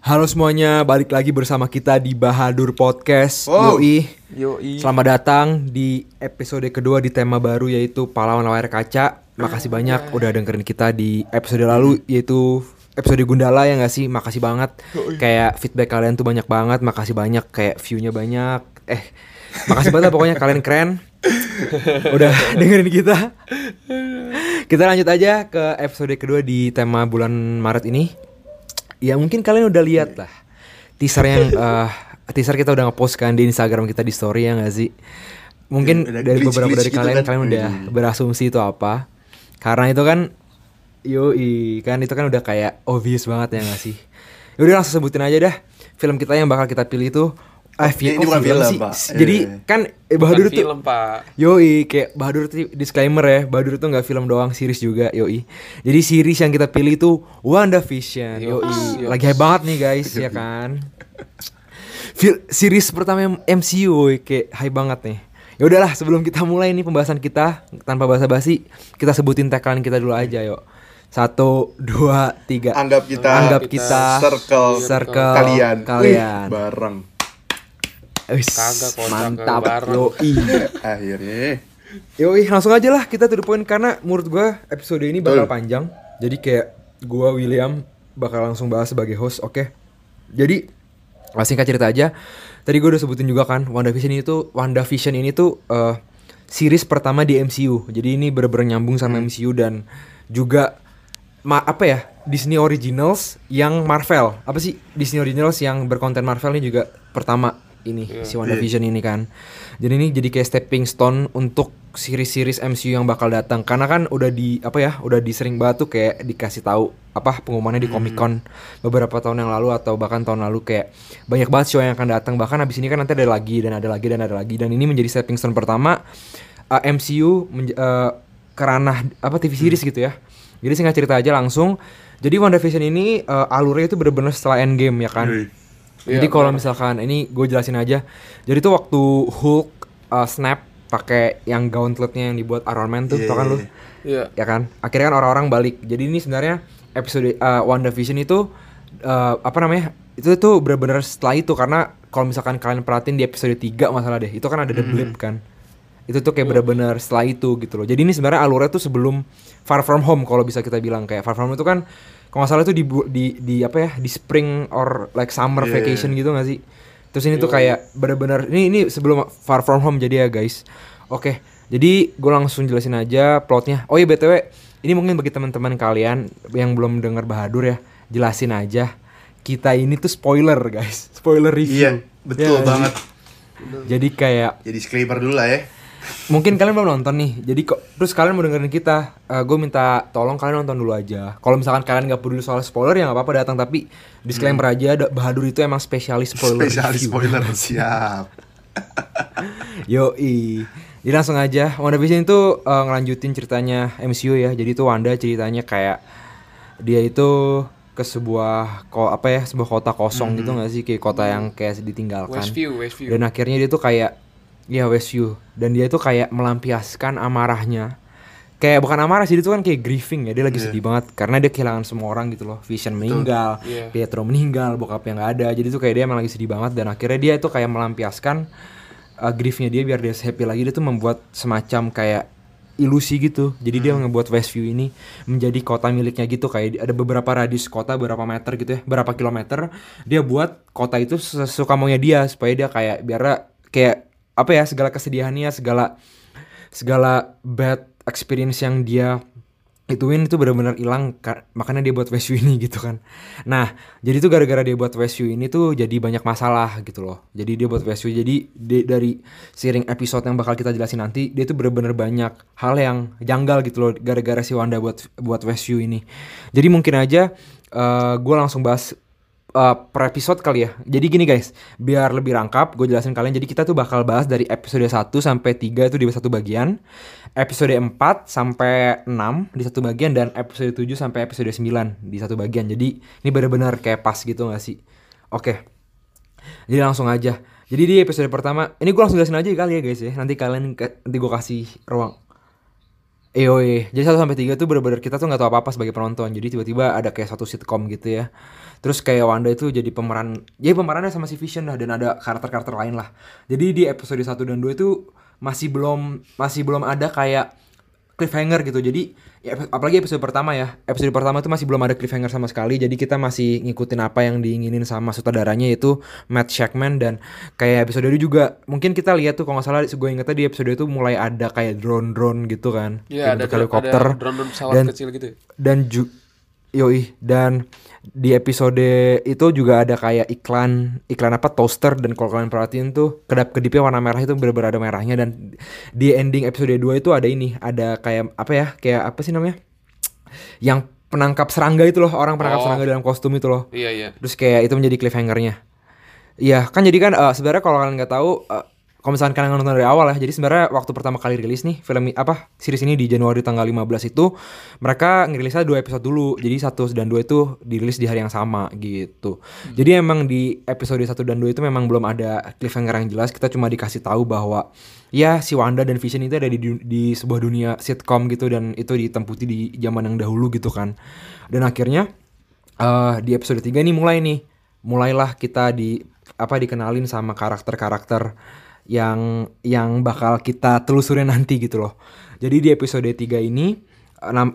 Halo semuanya, balik lagi bersama kita di Bahadur Podcast. Wow. Yoi. Yoi. Selamat datang di episode kedua di tema baru yaitu Pahlawan Layar Kaca. Makasih banyak udah dengerin kita di episode lalu yaitu episode Gundala ya nggak sih? Makasih banget. Kayak feedback kalian tuh banyak banget. Makasih banyak kayak view-nya banyak. Eh, makasih banget lah pokoknya kalian keren. udah dengerin kita. Kita lanjut aja ke episode kedua di tema bulan Maret ini. Ya mungkin kalian udah lihat lah teaser yang eh, teaser kita udah ngepost kan di Instagram kita di story ya nggak sih? Mungkin Ada dari beberapa glitch-glitch dari gitu kalian kan. kalian udah berasumsi itu apa? Karena itu kan yoi kan itu kan udah kayak obvious banget ya nggak sih? Yaudah langsung sebutin aja dah film kita yang bakal kita pilih itu ah, Oh, fi- ini bukan film, sih? Pak. Jadi Eh. kan eh, Bahadur Bukan tuh film, Pak. Yoi, kayak Bahadur tuh disclaimer ya, Bahadur tuh nggak film doang, series juga, yoi. Jadi series yang kita pilih itu WandaVision, yoi. Yops. Lagi hype banget nih guys, ya kan. Fil- series pertama MCU, woy, kayak hype banget nih. Ya udahlah, sebelum kita mulai nih pembahasan kita tanpa basa-basi, kita sebutin tagline kita dulu aja, yuk. Satu, dua, tiga. Anggap kita Anggap kita circle, circle kalian. kalian. Wih, bareng. Kagak, kocak, mantap, bareng. yoi. Akhirnya. Yoi, langsung aja lah kita to the point karena menurut gua episode ini bakal Betul. panjang. Jadi kayak gua William bakal langsung bahas sebagai host, oke? Jadi langsung singkat cerita aja. Tadi gua udah sebutin juga kan WandaVision ini tuh WandaVision ini tuh eh, series pertama di MCU. Jadi ini bener-bener nyambung sama MCU dan juga ma- apa ya? Disney Originals yang Marvel. Apa sih Disney Originals yang berkonten Marvel ini juga pertama ini si WandaVision ini kan. Jadi ini jadi kayak stepping stone untuk series-series MCU yang bakal datang karena kan udah di apa ya, udah disering banget tuh kayak dikasih tahu apa pengumumannya di Comic Con beberapa tahun yang lalu atau bahkan tahun lalu kayak banyak banget show yang akan datang bahkan abis ini kan nanti ada lagi dan ada lagi dan ada lagi dan ini menjadi stepping stone pertama uh, MCU menj- uh, ke ranah apa TV series gitu ya. Jadi singkat cerita aja langsung. Jadi WandaVision ini uh, alurnya itu bener-bener setelah Endgame ya kan. Wih. Jadi Iya, kalau misalkan ini gue jelasin aja. Jadi tuh waktu Hulk uh, snap pakai yang gauntletnya yang dibuat Iron Man tuh, Iya, tau kan lu? iya, Iya. Ya kan? Akhirnya kan orang-orang balik. Jadi ini sebenarnya episode uh, WandaVision itu uh, apa namanya? Itu tuh bener-bener setelah itu karena kalau misalkan kalian perhatiin di episode 3 masalah deh. Itu kan ada the blip kan. Itu tuh kayak bener-bener setelah itu gitu loh. Jadi ini sebenarnya alurnya tuh sebelum Far From Home kalau bisa kita bilang kayak Far From Home itu kan kalau nggak salah itu di di di apa ya di spring or like summer Yeah. vacation gitu gak sih? Terus ini tuh kayak bener-bener ini ini sebelum Far From Home jadi ya guys. Oke, jadi gue langsung jelasin aja plotnya. Oh iya btw, ini mungkin bagi teman-teman kalian yang belum dengar Bahadur ya, jelasin aja. Kita ini tuh spoiler guys, spoiler review. Iya, betul Ya, banget. Jadi kayak Jadi disclaimer dulu lah ya. Mungkin kalian belum nonton nih. Jadi kok terus kalian mau dengerin kita gue minta tolong kalian nonton dulu aja. Kalau misalkan kalian nggak peduli soal spoiler ya nggak apa-apa datang. Tapi disclaimer aja da- Bahadur itu emang spesialis spoiler Spesialis spoiler. Siap. Yoi. Jadi langsung aja WandaVision itu eh, ngelanjutin ceritanya MCU ya. Jadi itu Wanda ceritanya kayak Dia itu ke sebuah ko apa ya sebuah kota kosong gitu nggak sih? Kayak kota yang kayak ditinggalkan. Westview, Westview. dan akhirnya dia tuh kayak ya Westview dan dia tuh kayak melampiaskan amarahnya. Kayak bukan amarah sih dia tuh kan kayak grieving ya. Dia lagi Iya. sedih banget karena dia kehilangan semua orang gitu loh. Vision meninggal Iya. Pietro meninggal bokapnya nggak ada. Jadi tuh kayak dia emang lagi sedih banget dan akhirnya dia tuh kayak melampiaskan uh, griefnya dia biar dia happy lagi. Dia tuh membuat semacam kayak ilusi gitu. Jadi dia Hmm. ngebuat Westview ini menjadi kota miliknya gitu. Kayak ada beberapa radius kota berapa meter gitu ya berapa kilometer. Dia buat kota itu sesuka maunya dia supaya dia kayak biar kayak apa ya segala kesedihannya segala segala bad experience yang dia ituin itu benar-benar hilang ka- makanya dia buat Westview ini gitu kan. Nah jadi tuh gara-gara dia buat Westview ini tuh jadi banyak masalah gitu loh. Jadi dia buat Westview jadi di- dari sering episode yang bakal kita jelasin nanti dia tuh benar-benar banyak hal yang janggal gitu loh gara-gara si Wanda buat buat Westview ini. Jadi mungkin aja gue langsung bahas uh, per episode kali ya. Jadi gini guys, biar lebih rangkap, gue jelasin kalian. Jadi kita tuh bakal bahas dari episode 1 sampai 3 itu di satu bagian. Episode 4 sampai 6 di satu bagian dan episode 7 sampai episode 9 di satu bagian. Jadi ini benar-benar kayak pas gitu gak sih? Oke. Jadi langsung aja. Jadi di episode pertama, ini gue langsung jelasin aja kali ya guys ya. Nanti kalian nanti gue kasih ruang. EOE. Jadi 1 sampai 3 tuh bener-bener kita tuh nggak tahu apa-apa sebagai penonton. Jadi tiba-tiba ada kayak satu sitcom gitu ya. Terus kayak Wanda itu jadi pemeran, jadi pemerannya sama si Vision lah dan ada karakter-karakter lain lah. Jadi di episode 1 dan 2 itu masih belum masih belum ada kayak cliffhanger gitu. Jadi ya, apalagi episode pertama ya. Episode pertama itu masih belum ada cliffhanger sama sekali. Jadi kita masih ngikutin apa yang diinginin sama sutradaranya yaitu Matt Shackman dan kayak episode itu juga mungkin kita lihat tuh kalau nggak salah gue ingetnya di episode itu mulai ada kayak drone-drone gitu kan. Iya, ada helikopter ada drone pesawat dan kecil gitu. ya. dan ju yoi dan di episode itu juga ada kayak iklan iklan apa toaster dan kalau kalian perhatiin tuh kedap kedipnya warna merah itu bener-bener ada merahnya dan di ending episode 2 itu ada ini ada kayak apa ya kayak apa sih namanya yang penangkap serangga itu loh orang penangkap Oh. serangga dalam kostum itu loh Iya, iya. terus kayak itu menjadi cliffhangernya Iya kan jadi kan eh, sebenarnya kalau kalian nggak tahu eh, kalau misalkan kalian nonton dari awal ya jadi sebenarnya waktu pertama kali rilis nih film apa series ini di Januari tanggal 15 itu mereka ngerilisnya dua episode dulu. Jadi satu dan dua itu dirilis di hari yang sama gitu. Jadi emang di episode 1 dan 2 itu memang belum ada cliffhanger yang jelas. Kita cuma dikasih tahu bahwa ya si Wanda dan Vision itu ada di, di sebuah dunia sitcom gitu dan itu ditemputi di zaman yang dahulu gitu kan. Dan akhirnya eh di episode 3 nih mulai nih mulailah kita di apa dikenalin sama karakter-karakter yang yang bakal kita telusurin nanti gitu loh. Jadi di episode 3 ini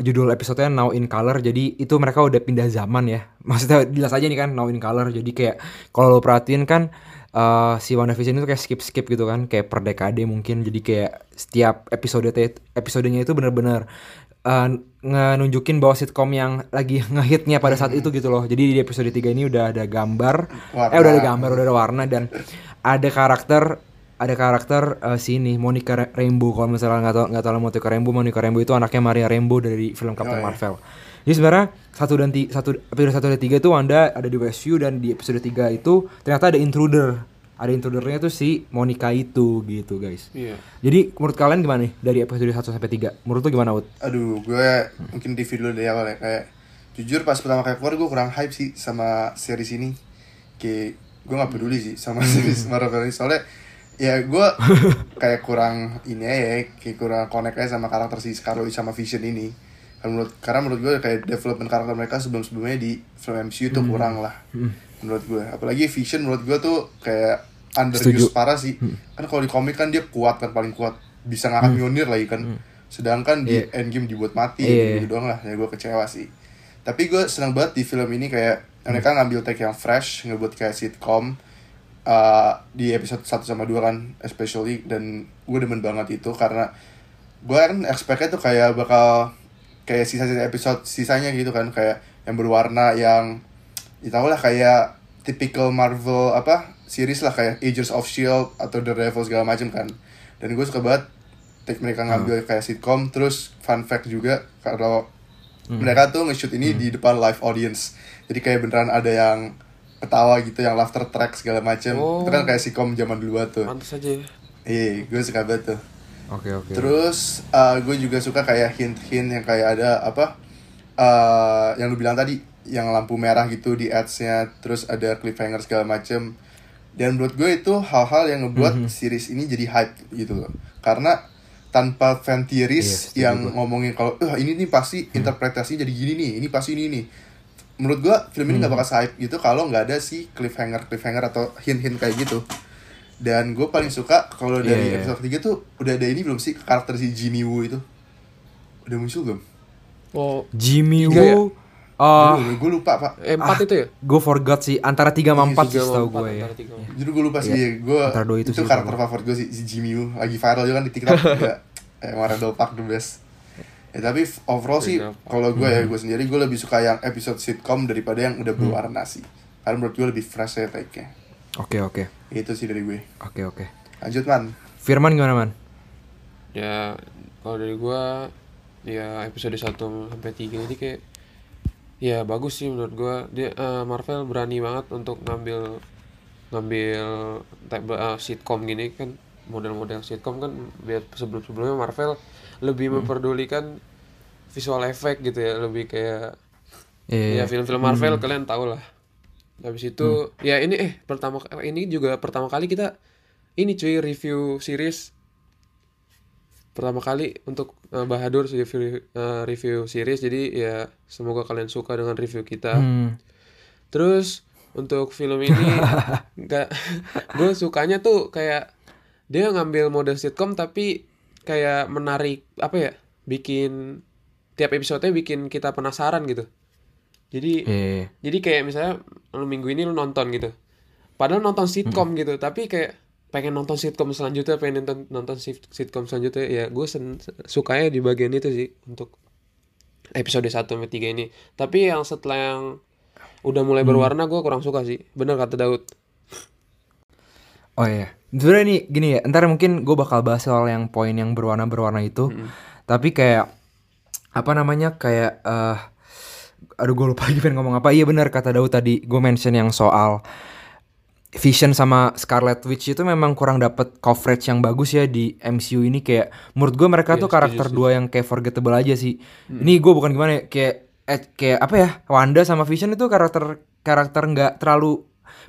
judul episodenya Now in Color. Jadi itu mereka udah pindah zaman ya. Maksudnya jelas aja nih kan Now in Color. Jadi kayak kalau lo perhatiin kan eh, si WandaVision itu kayak skip-skip gitu kan, kayak per dekade mungkin. Jadi kayak setiap episode episodenya itu bener-bener eh, ngenunjukin bahwa sitcom yang lagi ngehitnya pada saat itu gitu loh. Jadi di episode 3 ini udah ada gambar, Warna. eh udah ada gambar, udah ada warna dan ada karakter ada karakter eh, sini Monica Ra- Rambeau kalau misalnya nggak tahu nggak tahu Monica Rambeau Monica Rambeau itu anaknya Maria Rambeau dari film Captain Oh, iya. Marvel. Jadi sebenarnya satu dan ti- satu episode satu dan tiga itu Wanda ada di Westview dan di episode 3 itu ternyata ada intruder. Ada intrudernya tuh si Monica itu gitu guys. Iya. Jadi menurut kalian gimana nih dari episode 1 sampai 3? Menurut lu gimana, Ut? Aduh, gue mungkin review dulu dari awal ya kayak jujur pas pertama kali keluar gue kurang hype sih sama series ini. Kayak gue nggak peduli sih sama series Marvel ini soalnya ya gue kayak kurang ini ya, kayak kurang connect aja sama karakter si Scarlet sama Vision ini. Karena menurut karena menurut gue kayak development karakter mereka sebelum sebelumnya di film MCU tuh kurang lah menurut gue. Apalagi Vision menurut gue tuh kayak underused Setuju. parah sih. Kan kalau di komik kan dia kuat kan paling kuat bisa ngangkat Mjolnir lagi kan. Sedangkan di Endgame dibuat mati Iya. gitu doang lah. Ya gue kecewa sih. Tapi gue senang banget di film ini kayak mereka ngambil take yang fresh, ngebuat kayak sitcom uh, di episode 1 sama 2 kan especially dan gue demen banget itu karena gue kan expect-nya tuh kayak bakal kayak sisa-sisa episode sisanya gitu kan kayak yang berwarna yang ya tau lah kayak typical Marvel apa series lah kayak Agents of Shield atau Daredevil segala macam kan. Dan gue suka banget take mereka ngambil kayak sitcom terus fun fact juga kalau mereka tuh nge-shoot ini di depan live audience. Jadi kayak beneran ada yang ketawa gitu yang laughter track segala macam Oh. itu kan kayak sitcom zaman dulu tuh Pantes aja ya. iya gue suka banget tuh Oke, oke. Terus uh, gue juga suka kayak hint-hint yang kayak ada apa uh, yang lu bilang tadi yang lampu merah gitu di ads-nya terus ada cliffhanger segala macem dan menurut gue itu hal-hal yang ngebuat series ini jadi hype gitu loh karena tanpa fan Iya, theories setuju yang gue. ngomongin kalau "Eh, ini nih pasti interpretasinya jadi gini nih ini pasti ini nih menurut gue film ini nggak bakal hype gitu kalau nggak ada si cliffhanger cliffhanger atau hint-hint kayak gitu dan gue paling suka kalau dari Iya, iya. episode 3 tuh udah ada ini belum sih karakter si Jimmy Woo itu udah muncul belum? Oh, Jimmy ya? Woo. Oh, gue lupa pak eh, empat itu ya? gue forgot sih antara 3 sama 4 sih Tiga sama setahu empat, gue ya. antara tiga sama empat. Jadi gue lupa sih, Iya, gue itu itu, sih karakter sama. favorit gue sih si Jimmy Woo lagi viral juga kan di TikTok juga. Eh, Randall Park the best. Ya tapi overall sih Randall kalau gue Hmm. ya gue sendiri gue lebih suka yang episode sitcom daripada yang udah berwarna sih. Karena menurut gue lebih fresh ya take-nya. Oke, oke. Itu sih dari gue. Oke, oke. Lanjut man. Firman gimana, Man? Ya, kalau dari gua ya episode 1 sampai 3 ini kayak ya bagus sih menurut gua. Dia eh, Marvel berani banget untuk ngambil ngambil type eh, sitcom gini kan model-model sitcom kan biar sebelum-sebelumnya Marvel lebih memperdulikan visual effect gitu ya, lebih kayak Iya. ya film-film Marvel kalian tau lah. Habis itu ya ini eh pertama ini juga pertama kali kita ini cuy review series pertama kali untuk eh, Bahadur review eh, review series jadi ya semoga kalian suka dengan review kita Hmm. terus untuk film ini nggak gue sukanya tuh kayak dia ngambil mode sitcom tapi kayak menarik apa ya bikin tiap episodenya bikin kita penasaran gitu jadi Iya. jadi kayak misalnya lu minggu ini lu nonton gitu. Padahal nonton sitcom gitu, tapi kayak pengen nonton sitcom selanjutnya, pengen nonton nonton sit- sitcom selanjutnya. Ya gue sen- sukanya di bagian itu sih untuk episode 1 sampai 3 ini. Tapi yang setelah yang udah mulai berwarna gue kurang suka sih. Bener kata Daud. Oh iya. Sebenernya nih gini ya, ntar mungkin gue bakal bahas soal yang poin yang berwarna-berwarna itu. Tapi kayak apa namanya kayak eh aduh gue lupa lagi pengen ngomong apa. Iya benar kata Daud tadi gue mention yang soal Vision sama Scarlet Witch itu memang kurang dapet coverage yang bagus ya di MCU ini kayak menurut gue mereka tuh Iya, setuju, karakter setuju. dua yang kayak forgettable aja sih. Ini gue bukan gimana ya kayak eh, kayak apa ya Wanda sama Vision itu karakter karakter nggak terlalu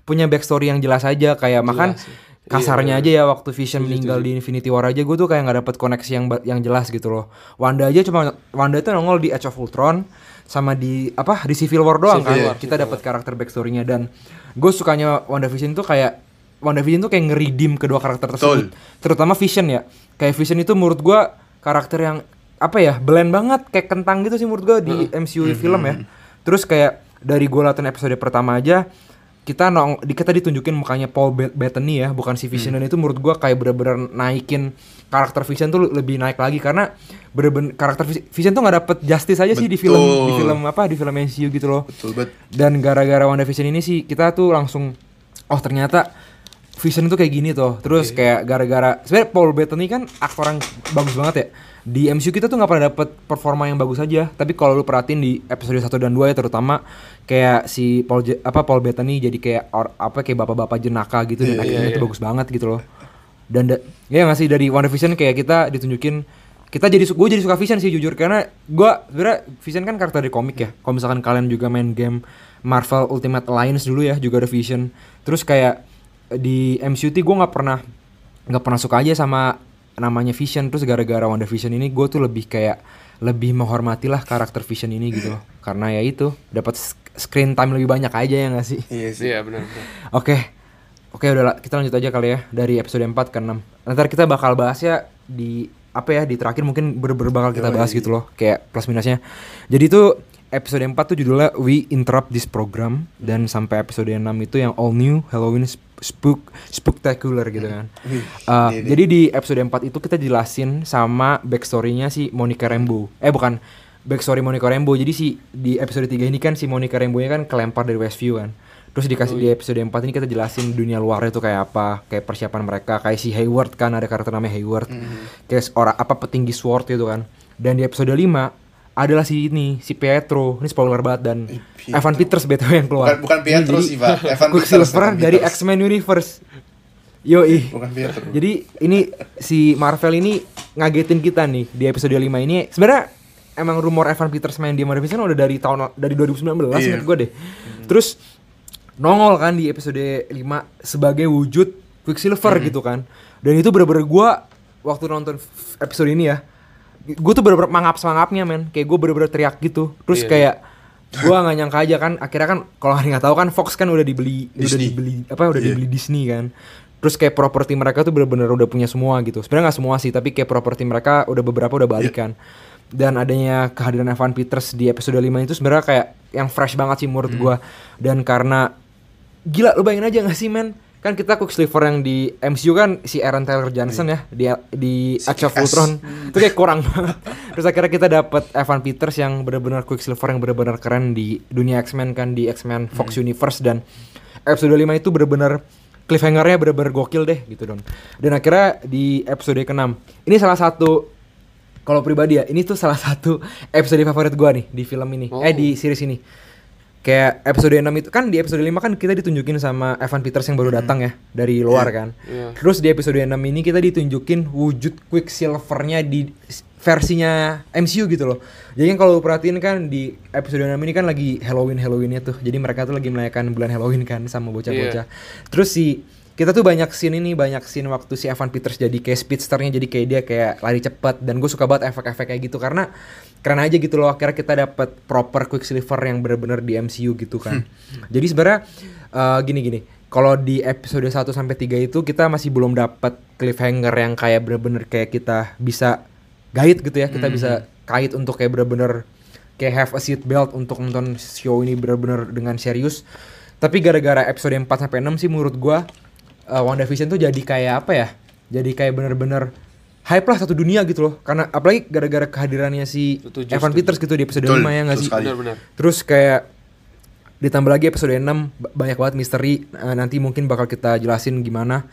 punya backstory yang jelas aja. Kayak makan sih. kasarnya Iya, aja ya waktu Vision meninggal di Infinity War aja gue tuh kayak nggak dapet koneksi yang yang jelas gitu loh. Wanda aja cuma Wanda itu nongol di Age of Ultron sama di apa di Civil War doang Civil kan? War, kita dapat karakter backstory-nya. Dan gue sukanya WandaVision tuh kayak WandaVision tuh kayak ngeridim kedua karakter tersebut. Terutama Vision ya. Kayak Vision itu menurut gue karakter yang apa ya blend banget kayak kentang gitu sih menurut gue di MCU film ya. terus kayak dari gue latihan episode pertama aja kita nong di kita ditunjukin mukanya Paul Bet- Bettany ya bukan si Vision dan itu menurut gua kayak bener-bener naikin karakter Vision tuh lebih naik lagi karena bener-bener karakter Vis- Vision tuh nggak dapet justice aja sih di film di Betul. film apa di film MCU gitu loh Betul banget. dan gara-gara WandaVision ini sih kita tuh langsung oh ternyata Vision tuh kayak gini tuh terus kayak gara-gara sebenarnya Paul Bettany kan aktor yang bagus banget ya. Di MCU kita tuh nggak pernah dapet performa yang bagus aja. Tapi kalau lu perhatiin di episode 1 dan 2 ya terutama kayak si Paul apa Paul Bettany jadi kayak or- apa kayak bapak-bapak jenaka gitu dan Iya, akhirnya iya, tuh iya. bagus banget gitu loh. Dan da- ya nggak sih dari WandaVision kayak kita ditunjukin kita jadi gue jadi suka Vision sih jujur. Karena gue sebenarnya Vision kan karakter dari komik ya. Kalau misalkan kalian juga main game Marvel Ultimate Alliance dulu ya juga ada Vision. Terus kayak di MCU gue nggak pernah nggak pernah suka aja sama namanya Vision terus gara-gara WandaVision ini gue tuh lebih kayak lebih menghormati lah karakter Vision ini gitu loh karena ya itu dapat screen time lebih banyak aja ya nggak sih Iya sih. Iya benar. Oke. Oke udah lah, kita lanjut aja kali ya dari episode 4 ke 6. Nanti kita bakal bahas ya di apa ya di terakhir mungkin bener-bener bakal kita bahas gitu loh kayak plus minusnya. Jadi itu episode 4 tuh judulnya We Interrupt This Program dan sampai episode 6 itu yang all new Halloween Spook Spooktacular gitu kan. Uh, jadi di episode 4 itu kita jelasin sama backstory-nya si Monica Rambeau. Eh bukan backstory Monica Rambeau. Jadi si di episode 3 ini kan si Monica Rambeau-nya kan kelempar dari Westview kan. Terus dikasih di episode 4 ini kita jelasin dunia luarnya tuh kayak apa, kayak persiapan mereka, kayak si Hayward kan ada karakter namanya Hayward. Kayak orang apa petinggi sword gitu kan. Dan di episode 5 adalah si ini, si Pietro. Ini spoiler banget dan Pietro. Evan Peters BTW yang keluar. Bukan- bukan Pietro sih, Pak. Evan Quicksilver dari Peters. X-Men Universe. Yoi. Bukan Pietro. Jadi ini si Marvel ini ngagetin kita nih di episode 5 ini. Sebenarnya emang rumor Evan Peters main di Marvel udah dari tahun dari 2019 Iya. gue deh. Terus nongol kan di episode 5 sebagai wujud Quicksilver gitu kan. Dan itu bener-bener gue waktu nonton episode ini ya, gue tuh bener-bener mangap semangapnya men. Kayak gue bener-bener teriak gitu. Terus Iya, kayak gue nggak nyangka aja kan akhirnya kan kalau nggak tahu kan Fox kan udah dibeli udah Disney. dibeli apa udah Iya. dibeli Disney kan terus kayak properti mereka tuh bener-bener udah punya semua gitu sebenarnya nggak semua sih tapi kayak properti mereka udah beberapa udah balik kan dan adanya kehadiran Evan Peters di episode 5 itu sebenarnya kayak yang fresh banget sih menurut gua dan karena gila lu bayangin aja gak sih men kan kita Quicksilver yang di MCU kan si Aaron Taylor Johnson ya di di Age of. Ultron. Itu kayak kurang banget. Terus akhirnya kita dapat Evan Peters yang benar-benar Quicksilver yang benar-benar keren di dunia X-Men kan di X-Men Fox Universe. Dan episode 5 itu benar-benar cliffhanger-nya benar-benar gokil deh gitu don. Dan akhirnya di episode ke-6 ini salah satu kalau pribadi ya ini tuh salah satu episode favorit gua nih di film ini. Oh. eh di series ini kayak episode 6 itu kan di episode 5 kan kita ditunjukin sama Evan Peters yang baru datang ya dari luar kan. Iya. Terus di episode 6 ini kita ditunjukin wujud Quicksilver-nya di versinya MCU gitu loh. Jadi kan kalau lu perhatiin kan di episode 6 ini kan lagi Halloween Halloweennya tuh. Jadi mereka tuh lagi merayakan bulan Halloween kan sama bocah-bocah. Terus si kita tuh banyak scene ini banyak scene waktu si Evan Peters jadi kayak speedsternya jadi kayak dia kayak lari cepet. Dan gue suka banget efek-efek kayak gitu karena keren aja gitu loh akhirnya kita dapat proper Quicksilver yang bener-bener di MCU gitu kan. Jadi sebenarnya eh, gini-gini kalau di episode 1 sampai 3 itu kita masih belum dapat cliffhanger yang kayak bener-bener kayak kita bisa guide gitu ya kita bisa kait untuk kayak bener-bener kayak have a seat belt untuk nonton show ini bener-bener dengan serius. Tapi gara-gara episode 4 sampai 6 sih menurut gua uh, WandaVision tuh jadi kayak apa ya? Jadi kayak bener-bener hype lah satu dunia gitu loh. Karena apalagi gara-gara kehadirannya si Setuju, Evan setuju. Peters gitu di episode Betul, 5 ya nggak sih? sekali. Benar-benar. Terus kayak ditambah lagi episode 6 ba- banyak banget misteri Eh, nanti mungkin bakal kita jelasin gimana.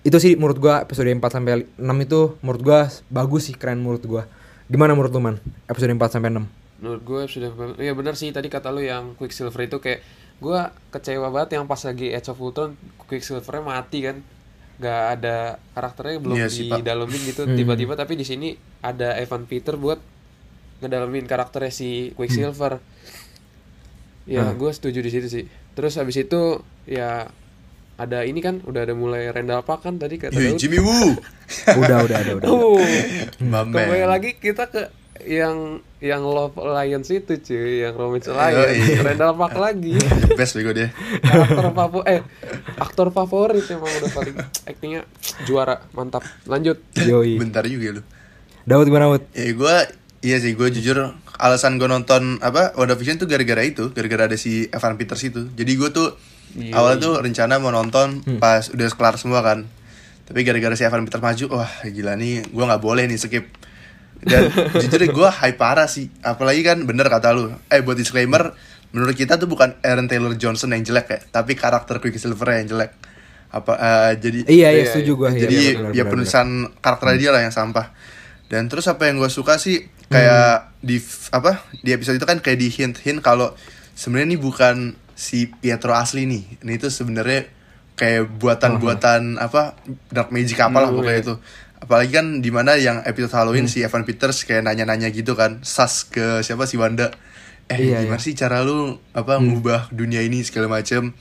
Itu sih menurut gua episode 4 sampai 6 itu menurut gua bagus sih keren menurut gua. Gimana menurut lu man? Episode 4 sampai 6. Menurut gue sudah ya benar sih tadi kata lu yang Quicksilver itu kayak gue kecewa banget yang pas lagi Age of Ultron Quicksilvernya mati kan nggak ada karakternya belum sih, Pak. didalemin gitu Hmm. tiba-tiba tapi di sini ada Evan Peter buat ngedalemin karakternya si Quicksilver ya Hmm. gue setuju di situ sih terus habis itu ya ada ini kan udah ada mulai Randall Park kan tadi kata Daud Jimmy Woo. udah, udah, udah, udah. Oh, kembali lagi kita ke yang yang Love Alliance itu cuy, yang Romance. Alliance, Randall Park lagi. Best bego dia. aktor favorit eh aktor favorit emang udah paling actingnya juara mantap lanjut Yoi. Bentar juga lu. Daud gimana Daud? Ya gue iya sih gue jujur alasan gue nonton apa WandaVision tuh gara-gara itu, gara-gara ada si Evan Peters itu. Jadi gue tuh Iya. awalnya tuh rencana mau nonton pas udah kelar semua kan. Tapi gara-gara si Evan Peters maju, wah gila nih, gue nggak boleh nih skip. Dan jujur gue hype parah sih, apalagi kan bener kata lu. Eh buat disclaimer, menurut kita tuh bukan Aaron Taylor Johnson yang jelek ya, tapi karakter Quicksilver yang jelek. Apa eh, jadi Iya, iya, Iya, setuju gua. Iya, jadi benar, ya benar, benar. penulisan karakter dia lah yang sampah dan terus apa yang gue suka sih kayak Hmm. di apa di episode itu kan kayak di hint hint kalau sebenarnya ini bukan si Pietro asli nih ini tuh sebenarnya kayak buatan buatan apa dark magic apa lah Hmm, pokoknya iya. itu apalagi kan di mana yang episode Halloween Hmm. si Evan Peters kayak nanya-nanya gitu kan sas ke siapa si Wanda eh Iya, gimana iya. sih cara lu apa ngubah dunia ini segala macem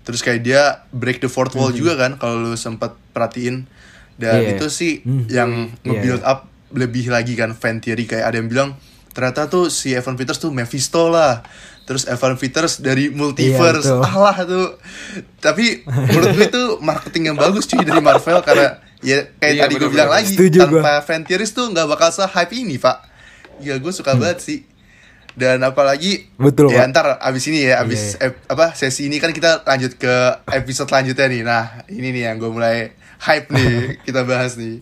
terus kayak dia break the fourth wall juga kan kalau lu sempat perhatiin dan Hmm. Iya. itu sih Hmm. yang Iya, nge-build up lebih lagi kan fan theory kayak ada yang bilang ternyata tuh si Evan Peters tuh Mephisto lah terus Evan Peters dari multiverse Iya, betul. alah tuh tapi menurut gue itu marketing yang bagus cuy dari Marvel karena ya kayak Iya, tadi gue bilang lagi Setuju tanpa fan theories tuh nggak bakal se hype ini pak. Ya gue suka banget sih. Dan apalagi Hmm. Betul, ya Pak. ntar abis ini ya abis Iya, ep- apa sesi ini kan kita lanjut ke episode selanjutnya nih. Nah ini nih yang gue mulai hype nih kita bahas nih.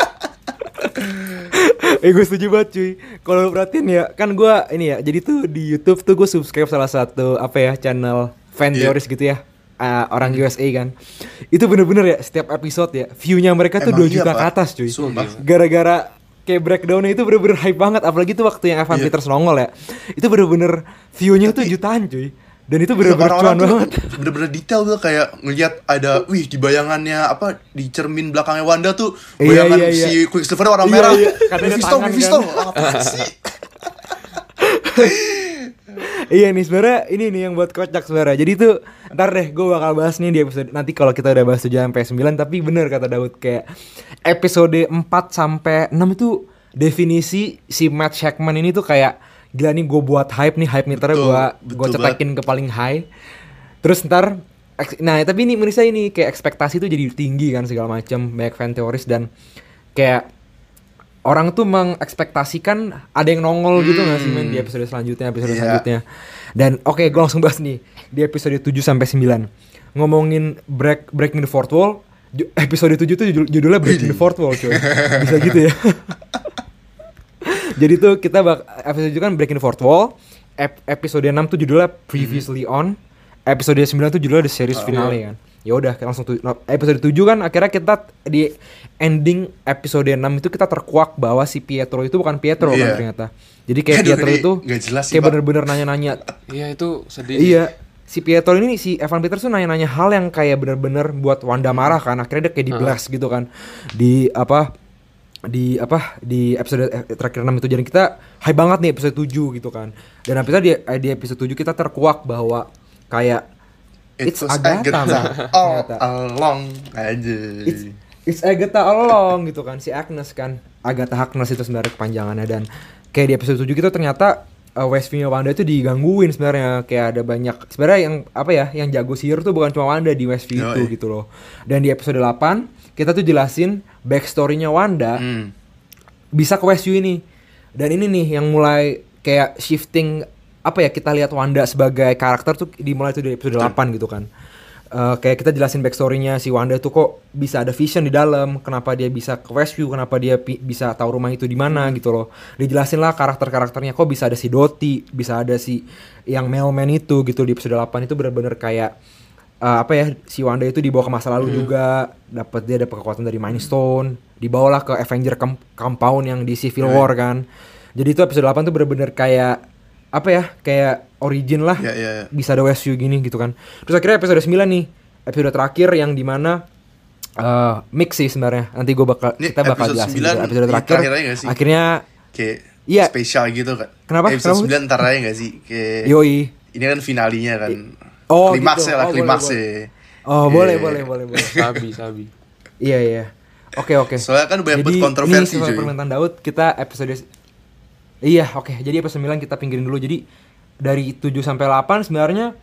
Eh gue setuju banget cuy. Kalau perhatiin ya kan gue ini ya jadi tuh di YouTube tuh gue subscribe salah satu apa ya channel fan Iya. theories gitu ya uh, orang USA kan itu bener-bener ya setiap episode ya viewnya mereka tuh 2 Emang iya, juta Pak. ke atas cuy Sumpah. gara-gara kayak breakdownnya itu bener-bener hype banget apalagi tuh waktu yang Evan Iya. Peters nongol ya itu bener-bener viewnya tuh jutaan cuy dan itu Iya, bener-bener cuan banget bener-bener detail tuh kayak ngeliat ada wih di bayangannya apa di cermin belakangnya Wanda tuh Iya, bayangan iya, iya. si Quicksilver warna merah iya. Katanya Mephisto Mephisto kan. apa sih Iya nih sebenarnya ini nih yang buat kocak sebenarnya. Jadi tuh ntar deh gue bakal bahas nih di episode nanti kalau kita udah bahas 7 sampai 9 tapi bener kata Daud kayak episode 4 sampai 6 itu definisi si Matt Shackman ini tuh kayak gila nih gue buat hype nih hype meternya gue gue betul cetekin ke paling high. Terus ntar nah tapi ini menurut saya ini kayak ekspektasi tuh jadi tinggi kan segala macam banyak fan teoris dan kayak orang tuh mengekspektasikan ada yang nongol gitu nggak sih men di episode selanjutnya episode Iya. selanjutnya. Dan oke gue langsung bahas nih di episode 7 sampai 9 ngomongin break breaking the fourth wall episode 7 tuh judul- judulnya breaking the fourth wall coy bisa gitu ya. Jadi tuh kita bak episode 7 kan breaking the fourth wall Ep- episode 6 tuh judulnya previously on episode 9 tuh judulnya the series finale kan ya udah langsung tu- episode 7 kan akhirnya kita di ending episode 6 itu kita terkuak bahwa si Pietro itu bukan Pietro kan Iya. ternyata. Jadi kayak Aduh, Pietro itu jelas sih, kayak bener-bener nanya-nanya. Iya itu sedih. Iya si Pietro ini si Evan Peters tuh nanya-nanya hal yang kayak bener-bener buat Wanda marah kan akhirnya dia kayak di blast gitu kan. Di apa di apa di episode eh, terakhir 6 itu. Jadi kita high banget nih episode 7 gitu kan. Dan episode di, di episode 7 kita terkuak bahwa kayak It It's was Agatha, man, all ternyata. along aja. It's, it's Agatha all along gitu kan si Agnes kan. Agatha Harkness itu sebenarnya kepanjangannya. Dan kayak di episode 7 kita ternyata uh, Westview Wanda itu digangguin sebenarnya. Kayak ada banyak sebenarnya yang apa ya yang jago sihir tuh bukan cuma Wanda di Westview itu gitu loh. Dan di episode 8 kita tuh jelasin backstorynya Wanda Hmm. bisa ke Westview ini. Dan ini nih yang mulai kayak shifting apa ya kita lihat Wanda sebagai karakter tuh dimulai tuh di episode 8 gitu kan. Eh, kayak kita jelasin backstorynya si Wanda tuh kok bisa ada vision di dalam kenapa dia bisa ke Westview kenapa dia bisa tahu rumah itu di mana gitu loh. Dijelasin lah karakter-karakternya kok bisa ada si Dottie bisa ada si yang mailman itu gitu di episode 8 itu bener-bener kayak eh, apa ya si Wanda itu dibawa ke masa lalu juga dapat dia dapat kekuatan dari Mind Stone dibawalah ke Avenger Compound yang di Civil War kan. Jadi itu episode 8 tuh bener-bener kayak apa ya kayak origin lah Ya, ya, ya. bisa ada Westview gini gitu kan terus akhirnya episode 9 nih episode terakhir yang di mana eh mix sih sebenarnya nanti gue bakal Ini kita bakal episode jelasin 9 juga. episode terakhir akhirnya Kayak Iya. spesial gitu kan. Kenapa? Episode Kenapa? 9 ntar aja gak sih? Kayak yoi ini kan finalinya kan. Oh, klimaksnya gitu. lah, Oh, boleh, klimaksnya. oh boleh Iya. boleh boleh boleh sabi sabi iya iya oke oke Soalnya kan banyak jadi kontroversi ini permintaan Daud kita episode iya oke. Jadi episode 9 kita pinggirin dulu. Jadi dari 7 sampai 8 sebenarnya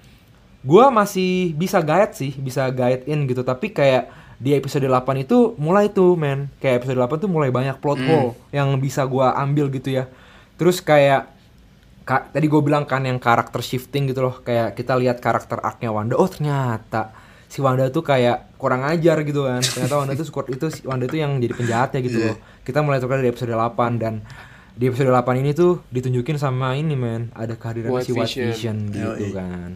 gua masih bisa guide sih bisa guide in gitu. Tapi kayak di episode 8 itu mulai tuh men. Kayak episode 8 tuh mulai banyak plot Hmm. hole yang bisa gua ambil gitu ya. Terus kayak Ka- tadi gue bilang kan yang karakter shifting gitu loh. Kayak kita lihat karakter arc-nya Wanda. Oh ternyata si Wanda tuh kayak kurang ajar gitu kan. Ternyata Wanda tuh squad itu si Wanda tuh yang jadi penjahatnya gitu Iya. loh. Kita mulai tuh dari episode 8 dan di episode 8 ini tuh ditunjukin sama ini men ada kehadiran White si White Vision. Vision gitu Yoi. kan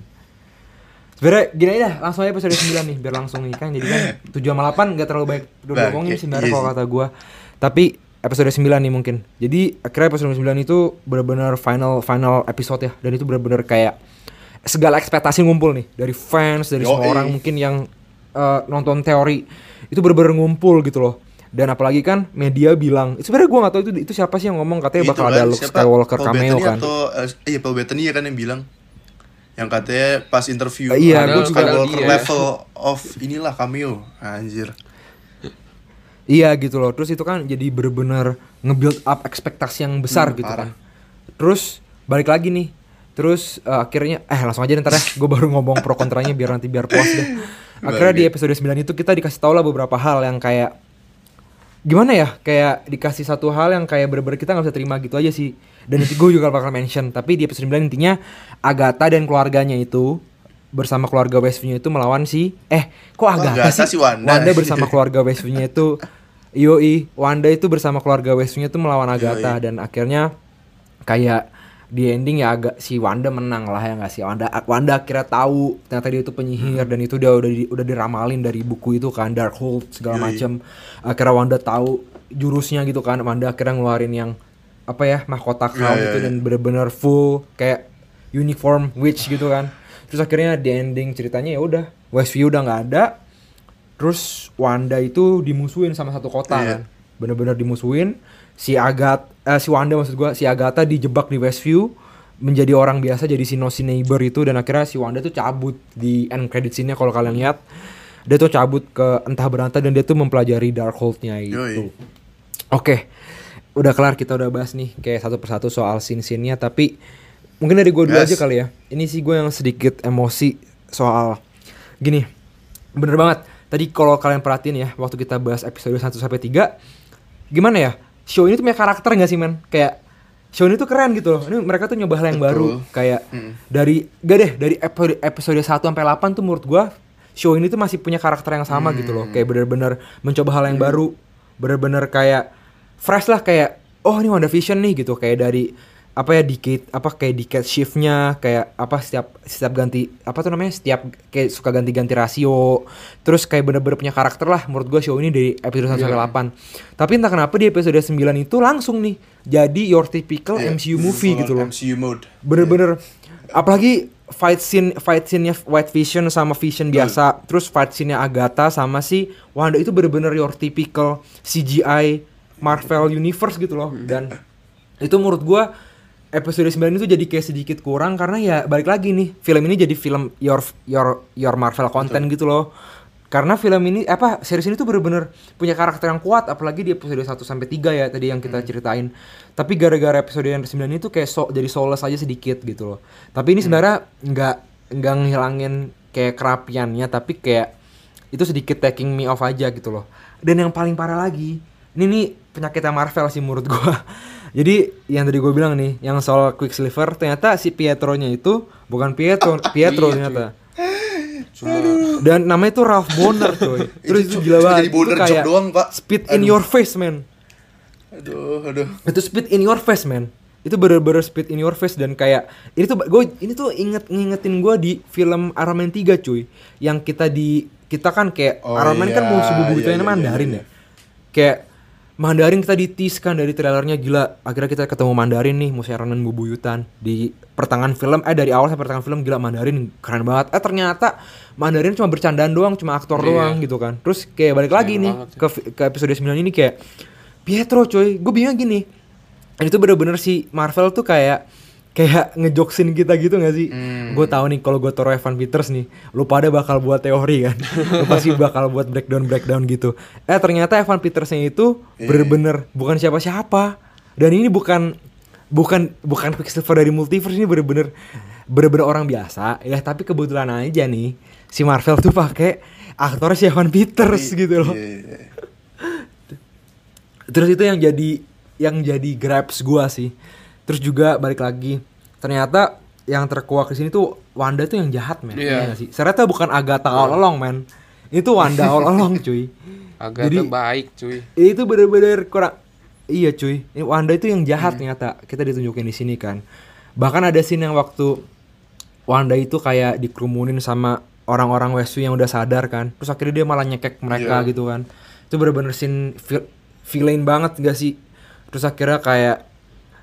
sebenarnya gini aja dah, langsung aja episode 9 nih biar langsung nih kan jadi kan 7 sama 8 gak terlalu baik udah Baik, ngomongin iya sebenarnya sih. kalau kata gua tapi episode 9 nih mungkin. Jadi akhirnya episode 9 itu benar-benar final final episode ya dan itu benar-benar kayak segala ekspektasi ngumpul nih dari fans, dari semua Yoi. orang mungkin yang eh, nonton teori itu benar-benar ngumpul gitu loh. Dan apalagi kan media bilang, sebenarnya gua nggak tahu itu itu siapa sih yang ngomong katanya Itu bakal kan, ada Luke siapa? Skywalker Paul cameo Bettany kan. atau eh, iya Paul Bettany ya kan yang bilang yang katanya pas interview Eh, iya, ada gua juga- Skywalker iya. level of inilah cameo anjir Iya gitu loh. Terus itu kan jadi bener-bener nge-build up ekspektasi yang besar Hmm, gitu parah. kan. Terus balik lagi nih. Terus eh, akhirnya eh langsung aja ntar ya. Gue baru ngomong pro kontranya biar nanti biar puas deh. Akhirnya di episode 9 itu kita dikasih tau lah beberapa hal yang kayak gimana ya kayak dikasih satu hal yang kayak bener-bener kita nggak bisa terima gitu aja sih dan nanti gue juga bakal mention tapi di episode 9 intinya Agatha dan keluarganya itu bersama keluarga Westview itu melawan si eh kok Agatha, Agatha sih si Wanda. bersama keluarga Westview itu Yoi Wanda itu bersama keluarga Westview itu melawan Agatha Yoi. dan akhirnya kayak di ending ya agak si Wanda menang lah ya nggak sih? Wanda Wanda akhirnya tahu ternyata dia itu penyihir dan itu dia udah di- udah diramalin dari buku itu kan Darkhold segala Yoi. macem. Akhirnya Wanda tahu jurusnya gitu kan Wanda akhirnya ngeluarin yang apa ya mahkota crown Iya, iya, itu iya. dan bener-bener full kayak uniform witch gitu kan. Terus akhirnya di ending ceritanya ya udah Westview udah nggak ada. Terus Wanda itu dimusuhin sama satu kota Iya. kan. Bener-bener dimusuhin si Agat eh, si Wanda maksud gua si Agatha dijebak di Westview menjadi orang biasa jadi si nosy neighbor itu dan akhirnya si Wanda tuh cabut di end credit scene-nya kalau kalian lihat dia tuh cabut ke entah berantah dan dia tuh mempelajari Darkhold-nya itu. Oke, udah kelar kita udah bahas nih kayak satu persatu soal scene-scene-nya tapi mungkin dari gue dulu Yes. aja kali ya. Ini sih gue yang sedikit emosi soal gini. Bener banget. Tadi kalau kalian perhatiin ya waktu kita bahas episode 1 sampai 3 gimana ya? Show ini tuh punya karakter gak sih men? Kayak show ini tuh keren gitu loh. Ini mereka tuh nyoba hal yang Betul. baru kayak Mm. dari gak deh dari episode episode 1 sampai 8 tuh menurut gua show ini tuh masih punya karakter yang sama gitu loh. Kayak bener-bener mencoba hal yang baru, bener-bener kayak fresh lah kayak oh ini WandaVision nih gitu kayak dari apa ya dikit apa kayak dikit shiftnya kayak apa setiap setiap ganti apa tuh namanya setiap kayak suka ganti-ganti rasio terus kayak bener-bener punya karakter lah menurut gua show ini dari episode 1 sampai 8 tapi entah kenapa di episode 9 itu langsung nih jadi your typical Iya, MCU movie gitu loh. MCU mode bener-bener apalagi fight scene fight scene-nya White Vision sama Vision biasa terus fight scene-nya Agatha sama si Wanda itu bener-bener your typical CGI Marvel Universe gitu loh. Dan itu menurut gua episode 9 itu jadi kayak sedikit kurang karena ya balik lagi nih film ini jadi film your your your Marvel content gitu loh. Karena film ini apa series ini tuh bener-bener punya karakter yang kuat apalagi di episode 1 sampai 3 ya tadi yang kita ceritain. Tapi gara-gara episode yang 9 itu kayak so, jadi soulless aja sedikit gitu loh. Tapi ini sebenarnya nggak nggak ngilangin kayak kerapiannya tapi kayak itu sedikit taking me off aja gitu loh. Dan yang paling parah lagi ini nih penyakitnya Marvel sih menurut gua jadi yang tadi gue bilang nih yang soal Quicksilver ternyata si Pietro-nya itu bukan Pietro Pietro Iya, ternyata. Cuma dan namanya tuh Ralph Bonner coy. Terus itu, gila banget. Jadi Bonner itu joke doang, Pak. spit in Aduh. your face man. Aduh, aduh. itu spit in your face man. Itu bener-bener spit in your face dan kayak ini tuh gue ini tuh inget ngingetin gue di film Iron Man 3 cuy. Yang kita di kita kan kayak Oh, Iron Man kan iya, musuh bebuyutannya iya, iya, Mandarin iya, ya. kayak Mandarin kita ditiskan dari trailernya gila. Akhirnya kita ketemu Mandarin nih Man bebuyutan di pertengahan film eh dari awal sampai pertengahan film gila Mandarin keren banget. Eh ternyata Mandarin cuma bercandaan doang cuma aktor Iya. doang gitu kan. Terus kayak balik lagi nih banget ke, ke episode 9 ini kayak Pietro coy. Gue bingung gini. Itu bener-bener si Marvel tuh kayak kayak ngejoksin kita gitu gak sih? Hmm. Gue tahu nih kalau gue taruh Evan Peters nih, lu pada bakal buat teori kan, lu pasti bakal buat breakdown breakdown gitu. Eh ternyata Evan Petersnya itu Iya. bener-bener bukan siapa-siapa, dan ini bukan bukan bukan Quicksilver dari multiverse ini bener-bener bener-bener orang biasa ya tapi kebetulan aja nih si Marvel tuh pakai aktornya si Evan Peters gitu loh. Iya, iya, iya. Terus itu yang jadi yang jadi grabs gua sih. Terus juga balik lagi ternyata yang terkuak di sini tuh Wanda tuh yang jahat men. Iya. Iya nggak sih? Ternyata bukan Agatha all along men. Itu Wanda all along cuy. agak Jadi- baik cuy. Itu bener-bener kurang Iya cuy. Ini Wanda itu yang Hmm. jahat ternyata. Kita ditunjukin di sini kan. Bahkan ada scene yang waktu Wanda itu kayak dikerumunin sama orang-orang Westview yang udah sadar kan. Terus akhirnya dia malah nyekek mereka Iya. gitu kan. Itu bener-bener scene vil- villain banget gak sih? Terus akhirnya kayak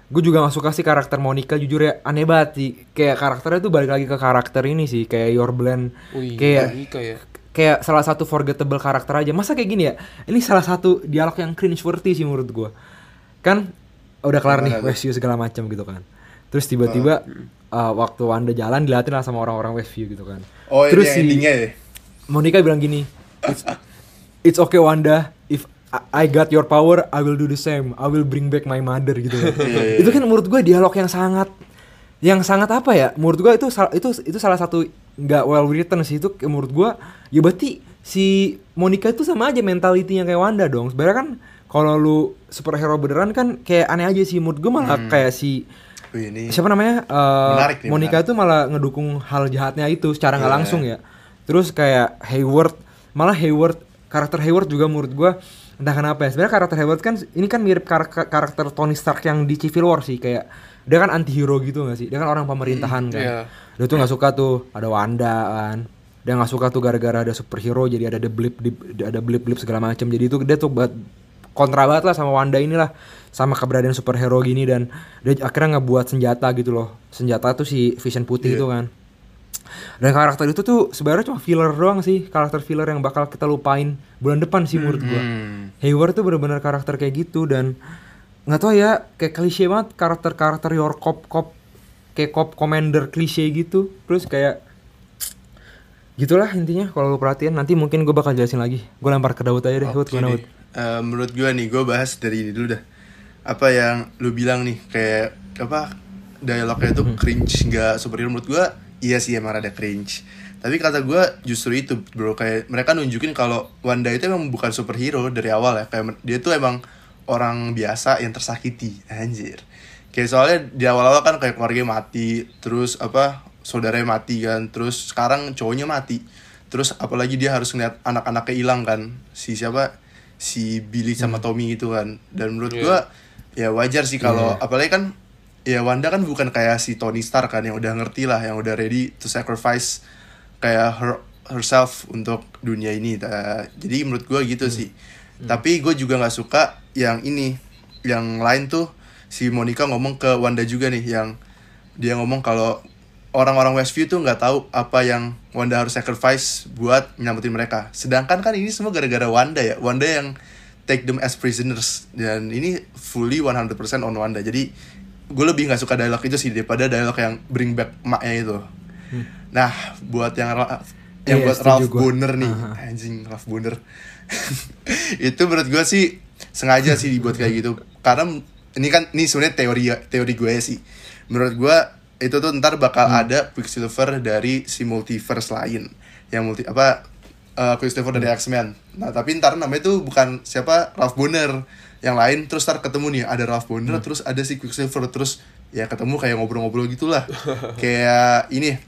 gue juga gak suka sih karakter Monica jujur ya aneh banget sih. Kayak karakternya tuh balik lagi ke karakter ini sih kayak Your Blend. Wih, kayak Monica ya. kayak salah satu forgettable karakter aja. Masa kayak gini ya? Ini salah satu dialog yang cringe worthy sih menurut gua. Kan udah kelar nih? Westview segala macam gitu kan. Terus tiba-tiba uh, waktu Wanda jalan diliatin lah sama orang-orang Westview gitu kan. Oh, terus si ya? Monica bilang gini it's, it's okay Wanda. If I- got your power I will do the same. I will bring back my mother gitu. Iya, iya, itu kan menurut gua dialog yang sangat yang sangat apa ya? Menurut gua itu itu itu salah satu nggak well written sih. Itu menurut gua ya berarti si Monica itu sama aja mentalitinya kayak Wanda dong. Sebenarnya kan kalau lu superhero beneran kan kayak aneh aja sih. Menurut gua malah kayak si ini siapa namanya? Eh, Menarik nih, Monica menarik. tuh malah ngedukung hal jahatnya itu secara nggak Iya. langsung ya. Terus kayak Hayward malah Hayward karakter Hayward juga menurut gua entah kenapa ya sebenarnya karakter Hayward kan ini kan mirip kar- karakter Tony Stark yang di Civil War sih kayak dia kan anti hero gitu gak sih? Dia kan orang pemerintahan kan. Iya. dia tuh nggak suka tuh ada Wanda kan. Dia nggak suka tuh gara-gara ada superhero jadi ada the blip dip- ada blip blip segala macam jadi itu dia tuh buat kontra banget lah sama Wanda inilah sama keberadaan superhero gini dan dia akhirnya ngebuat senjata gitu loh. Senjata tuh si Vision putih Iya. itu kan dan karakter itu tuh sebenarnya cuma filler doang sih. Karakter filler yang bakal kita lupain bulan depan sih menurut gua. Hmm. Hayward tuh bener-bener karakter kayak gitu dan nggak tahu ya kayak klise banget karakter-karakter your cop cop kayak cop commander klise gitu. Terus kayak gitulah intinya kalau lu perhatiin. Nanti mungkin gue bakal jelasin lagi. Gue lempar ke Daud aja deh. Daud deh. Daud? Eh, menurut gua nih, gue bahas dari ini dulu dah. Apa yang lu bilang nih, kayak apa dialognya itu cringe nggak superhero menurut gua iya sih emang ada cringe. Tapi kata gua justru itu bro kayak mereka nunjukin kalau Wanda itu emang bukan superhero dari awal ya kayak dia tuh emang orang biasa yang tersakiti anjir. Kayak soalnya di awal-awal kan kayak keluarga mati, terus apa saudaranya mati kan, terus sekarang cowoknya mati. Terus apalagi dia harus ngeliat anak-anaknya hilang kan. Si siapa? Si Billy sama Tommy gitu kan. Dan menurut Iya. gua ya wajar sih kalau apalagi kan ya Wanda kan bukan kayak si Tony Stark kan yang udah ngerti lah, yang udah ready to sacrifice kayak her herself untuk dunia ini. Ta- Jadi menurut gua gitu sih. Tapi gue juga nggak suka yang ini, yang lain tuh si Monica ngomong ke Wanda juga nih yang dia ngomong kalau orang-orang Westview tuh nggak tahu apa yang Wanda harus sacrifice buat nyelamatin mereka. Sedangkan kan ini semua gara-gara Wanda ya. Wanda yang take them as prisoners dan ini fully 100% on Wanda. Jadi gue lebih nggak suka dialog itu sih daripada dialog yang bring back maknya itu. Nah buat yang Ra- yang Iya, buat Ralph gua. Boner nih. Anjing Ralph Boner. Itu menurut gue sih sengaja sih dibuat kayak gitu. Karena ini kan ini sebenarnya teori teori gue sih. Menurut gue itu tuh ntar bakal Hmm. ada Quicksilver dari si multiverse lain. Yang multi apa eh, Quicksilver dari X-Men. Nah tapi ntar namanya tuh bukan siapa? Ralph Boner yang lain terus ntar ketemu nih ada Ralph Boner Hmm. terus ada si Quicksilver terus ya ketemu kayak ngobrol-ngobrol gitulah kayak ini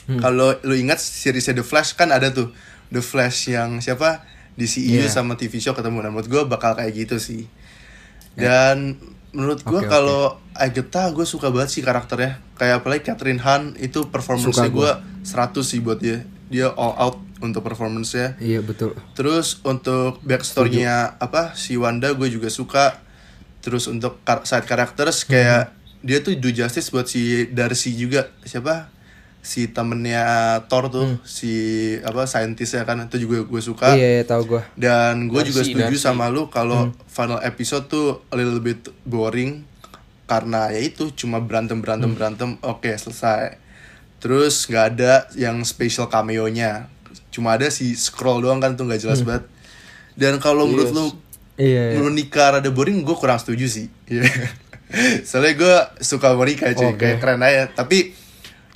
Hmm. kalau lu ingat seriesnya The Flash kan ada tuh The Flash yang siapa di CEU Iya. sama TV show ketemu. Nah, menurut gue bakal kayak gitu sih. Dan menurut gue oke. kalau Agatha gue suka banget sih karakternya. Kayak apalagi Catherine Han itu performance-nya Suka gue gua. 100 sih buat dia. Dia all out untuk performance-nya. Iya betul. Terus untuk backstory-nya apa si Wanda gue juga suka. Terus untuk kar- side characters kayak Hmm. dia tuh do justice buat si Darcy juga siapa si temennya Thor tuh si apa scientist ya kan itu juga gue suka Iya, iya tahu gua. dan gue juga setuju Darcy. sama lu kalau Hmm. final episode tuh a little bit boring karena ya itu cuma berantem Hmm. berantem berantem oke selesai terus nggak ada yang special cameo-nya cuma ada si scroll doang kan tuh nggak Hmm. jelas banget dan kalau menurut Yes. lu Iya. iya. Monica rada boring gue kurang setuju sih Iya. soalnya gue suka Monica cuy Oke. kayak keren aja tapi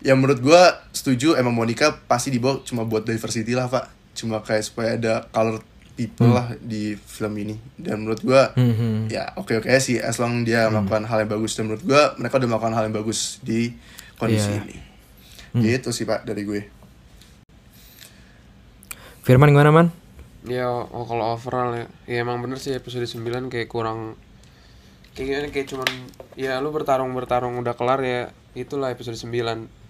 yang menurut gue setuju emang Monica pasti dibawa cuma buat diversity lah pak cuma kayak supaya ada color people lah di film ini dan menurut gue Hmm. ya oke oke sih as long dia melakukan hal yang bagus dan menurut gue mereka udah melakukan hal yang bagus di kondisi Iya. ini gitu sih pak dari gue Firman gimana man? Ya oh, kalau overall ya, ya emang bener sih episode 9 kayak kurang kayak gimana kayak cuman ya lu bertarung bertarung udah kelar ya itulah episode 9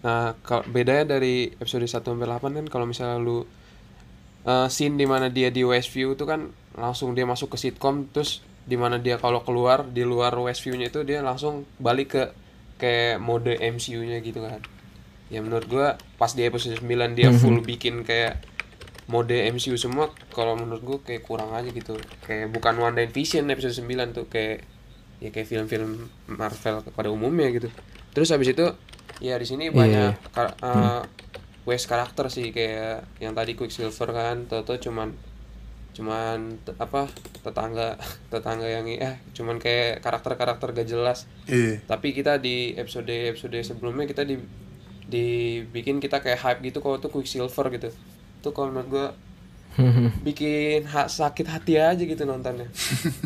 nah bedanya dari episode 1 sampai 8 kan kalau misalnya lu eh, scene di mana dia di Westview itu kan langsung dia masuk ke sitcom terus di mana dia kalau keluar di luar Westview-nya itu dia langsung balik ke kayak mode MCU-nya gitu kan. Ya menurut gua pas di episode 9 dia full bikin kayak mode MCU semua kalau menurut gua kayak kurang aja gitu. Kayak bukan One Day Vision episode 9 tuh kayak ya kayak film-film Marvel pada umumnya gitu. Terus habis itu ya di sini Iya, banyak iya. kar- eh, West karakter sih kayak yang tadi Quicksilver kan Toto cuman cuman apa tetangga tetangga yang eh cuman kayak karakter-karakter gak jelas. Iya. Tapi kita di episode episode sebelumnya kita di dibikin kita kayak hype gitu kalau tuh Quicksilver gitu tuh kalau menurut gua bikin ha- sakit hati aja gitu nontonnya.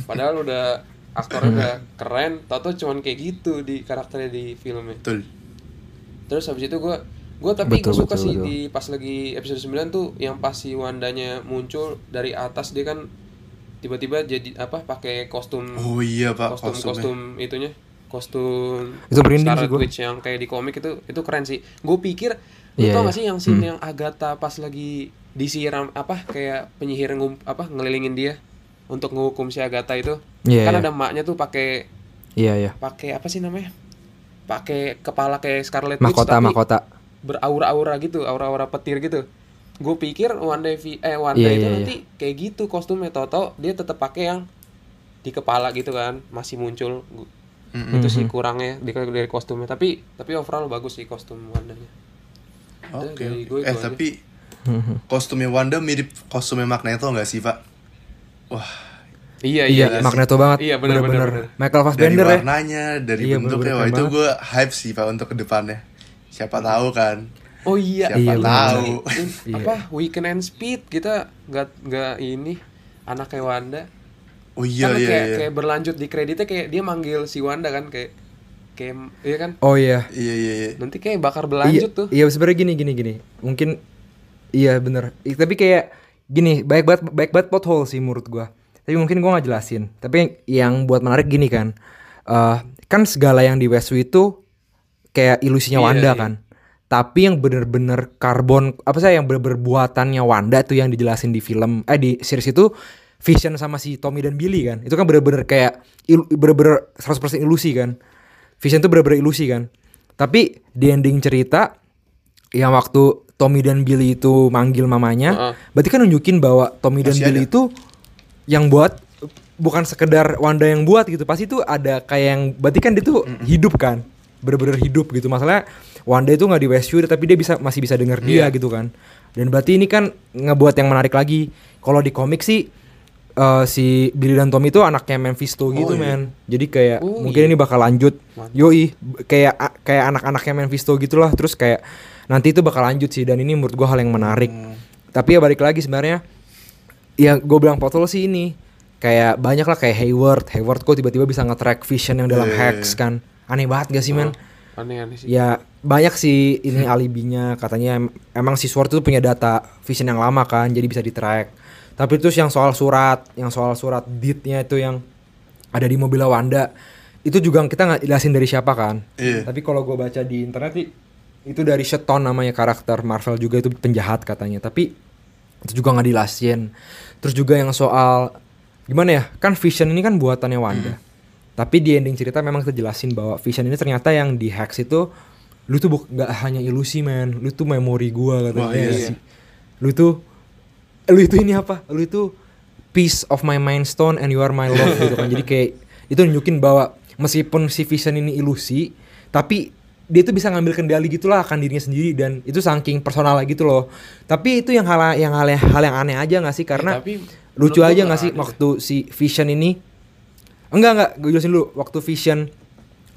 Padahal udah aktornya udah keren tau cuman kayak gitu di karakternya di filmnya. Betul. Terus habis itu gua gua tapi Betul, gua suka betul, sih betul. di pas lagi episode 9 tuh yang pas si Wandanya muncul dari atas dia kan tiba-tiba jadi apa pakai kostum oh iya pak kostum kostumnya. kostum itunya kostum Itu merinding Scarlet sih gua. Witch yang kayak di komik itu itu keren sih gue pikir Iya, tau iya. gak sih yang scene Hmm. yang Agatha pas lagi disiram apa kayak penyihir ngum, apa ngelilingin dia untuk ngehukum si Agatha itu Iya, kan iya. ada maknya tuh pakai Iya iya. pakai apa sih namanya pakai kepala kayak Scarlet Witch Mahkota tapi mahkota. beraura-aura gitu aura-aura petir gitu gue pikir Wanda Vi- eh Wanda Iya, itu iya, nanti kayak gitu kostumnya tau dia tetap pakai yang di kepala gitu kan masih muncul Mm-mm. itu sih kurangnya di dari kostumnya. Tapi tapi overall bagus sih kostum Wandanya. Oke dari gue eh itu aja. tapi kostumnya Wanda mirip kostumnya Magneto nggak sih pak? Wah. Iya Iya, iya, Magneto banget. iya benar benar Bener-bener. Michael dari Fassbender ya. warnanya dari Iya, bentuknya. wah itu gue hype sih pak untuk ke depannya siapa tahu kan? Oh iya. Siapa Iya, tahu. Iya. apa? Weekend and Speed. Kita nggak nggak ini anaknya Wanda oh iya kan iya kayak, iya kayak berlanjut di kreditnya kayak dia manggil si Wanda kan kayak kayak iya kan Oh iya. iya iya iya nanti kayak bakar Iya, berlanjut tuh iya sebenarnya gini gini gini. Mungkin iya bener. I- Tapi kayak gini, baik banget baik banget pothole sih menurut gua. Tapi mungkin gua nggak jelasin. Tapi yang buat menarik gini kan. eh kan segala yang di Westway itu kayak ilusinya Iya, Wanda iya. kan. Tapi yang bener-bener karbon apa sih yang bener-bener buatannya Wanda tuh yang dijelasin di film eh di series itu Vision sama si Tommy dan Billy kan. Itu kan bener-bener kayak bener-bener 100% ilusi kan. Vision tuh bener-bener ilusi kan. Tapi di ending cerita yang waktu Tommy dan Billy itu manggil mamanya, Heeh. berarti kan nunjukin bahwa Tommy dan Masih Billy ada. itu yang buat bukan sekedar Wanda yang buat gitu pasti tuh ada kayak yang berarti kan dia tuh hidup kan bener-bener hidup gitu masalahnya Wanda itu nggak di Westview tapi dia bisa masih bisa denger dia Iya. gitu kan dan berarti ini kan ngebuat yang menarik lagi kalau di komik sih eh, si Billy dan Tom itu anaknya Mephisto gitu iya. men. Jadi kayak Oh, mungkin iya. ini bakal lanjut. Mantap. yoi kayak kayak anak-anaknya Mephisto gitulah. Terus kayak nanti itu bakal lanjut sih. Dan ini menurut gua hal yang menarik. Hmm. tapi ya balik lagi sebenarnya ya gue bilang potol sih ini kayak banyak lah kayak Hayward. Hayward kok tiba-tiba bisa nge-track vision yang dalam Iya, iya, Hex iya. kan. Aneh banget gak sih men? Oh, aneh-aneh sih. Ya banyak sih ini alibinya. Katanya em- emang si Sword itu punya data vision yang lama kan jadi bisa di-track tapi terus yang soal surat yang soal surat deednya itu yang ada di mobil Wanda itu juga kita nggak jelasin dari siapa kan. Iya. tapi kalau gue baca di internet itu dari Sheton namanya karakter Marvel juga itu penjahat katanya. Tapi itu juga nggak dijelasin. Terus juga yang soal gimana ya kan Vision ini kan buatannya Wanda. Tapi di ending cerita memang kita jelasin bahwa Vision ini ternyata yang di Hex itu lu tuh nggak hanya ilusi men. Lu tuh memori gua katanya Wah, iya Ya sih? lu tuh lu itu ini apa? Lu itu piece of my mind stone and you are my love gitu kan. Jadi kayak itu nunjukin bahwa meskipun si Vision ini ilusi tapi dia tuh bisa ngambil kendali gitulah akan dirinya sendiri dan itu saking personal gitu loh. Tapi itu yang hal yang hal hal yang aneh aja nggak sih? Karena tapi lucu aja nggak sih waktu si Vision ini? Enggak enggak. Gue jelasin dulu. Waktu Vision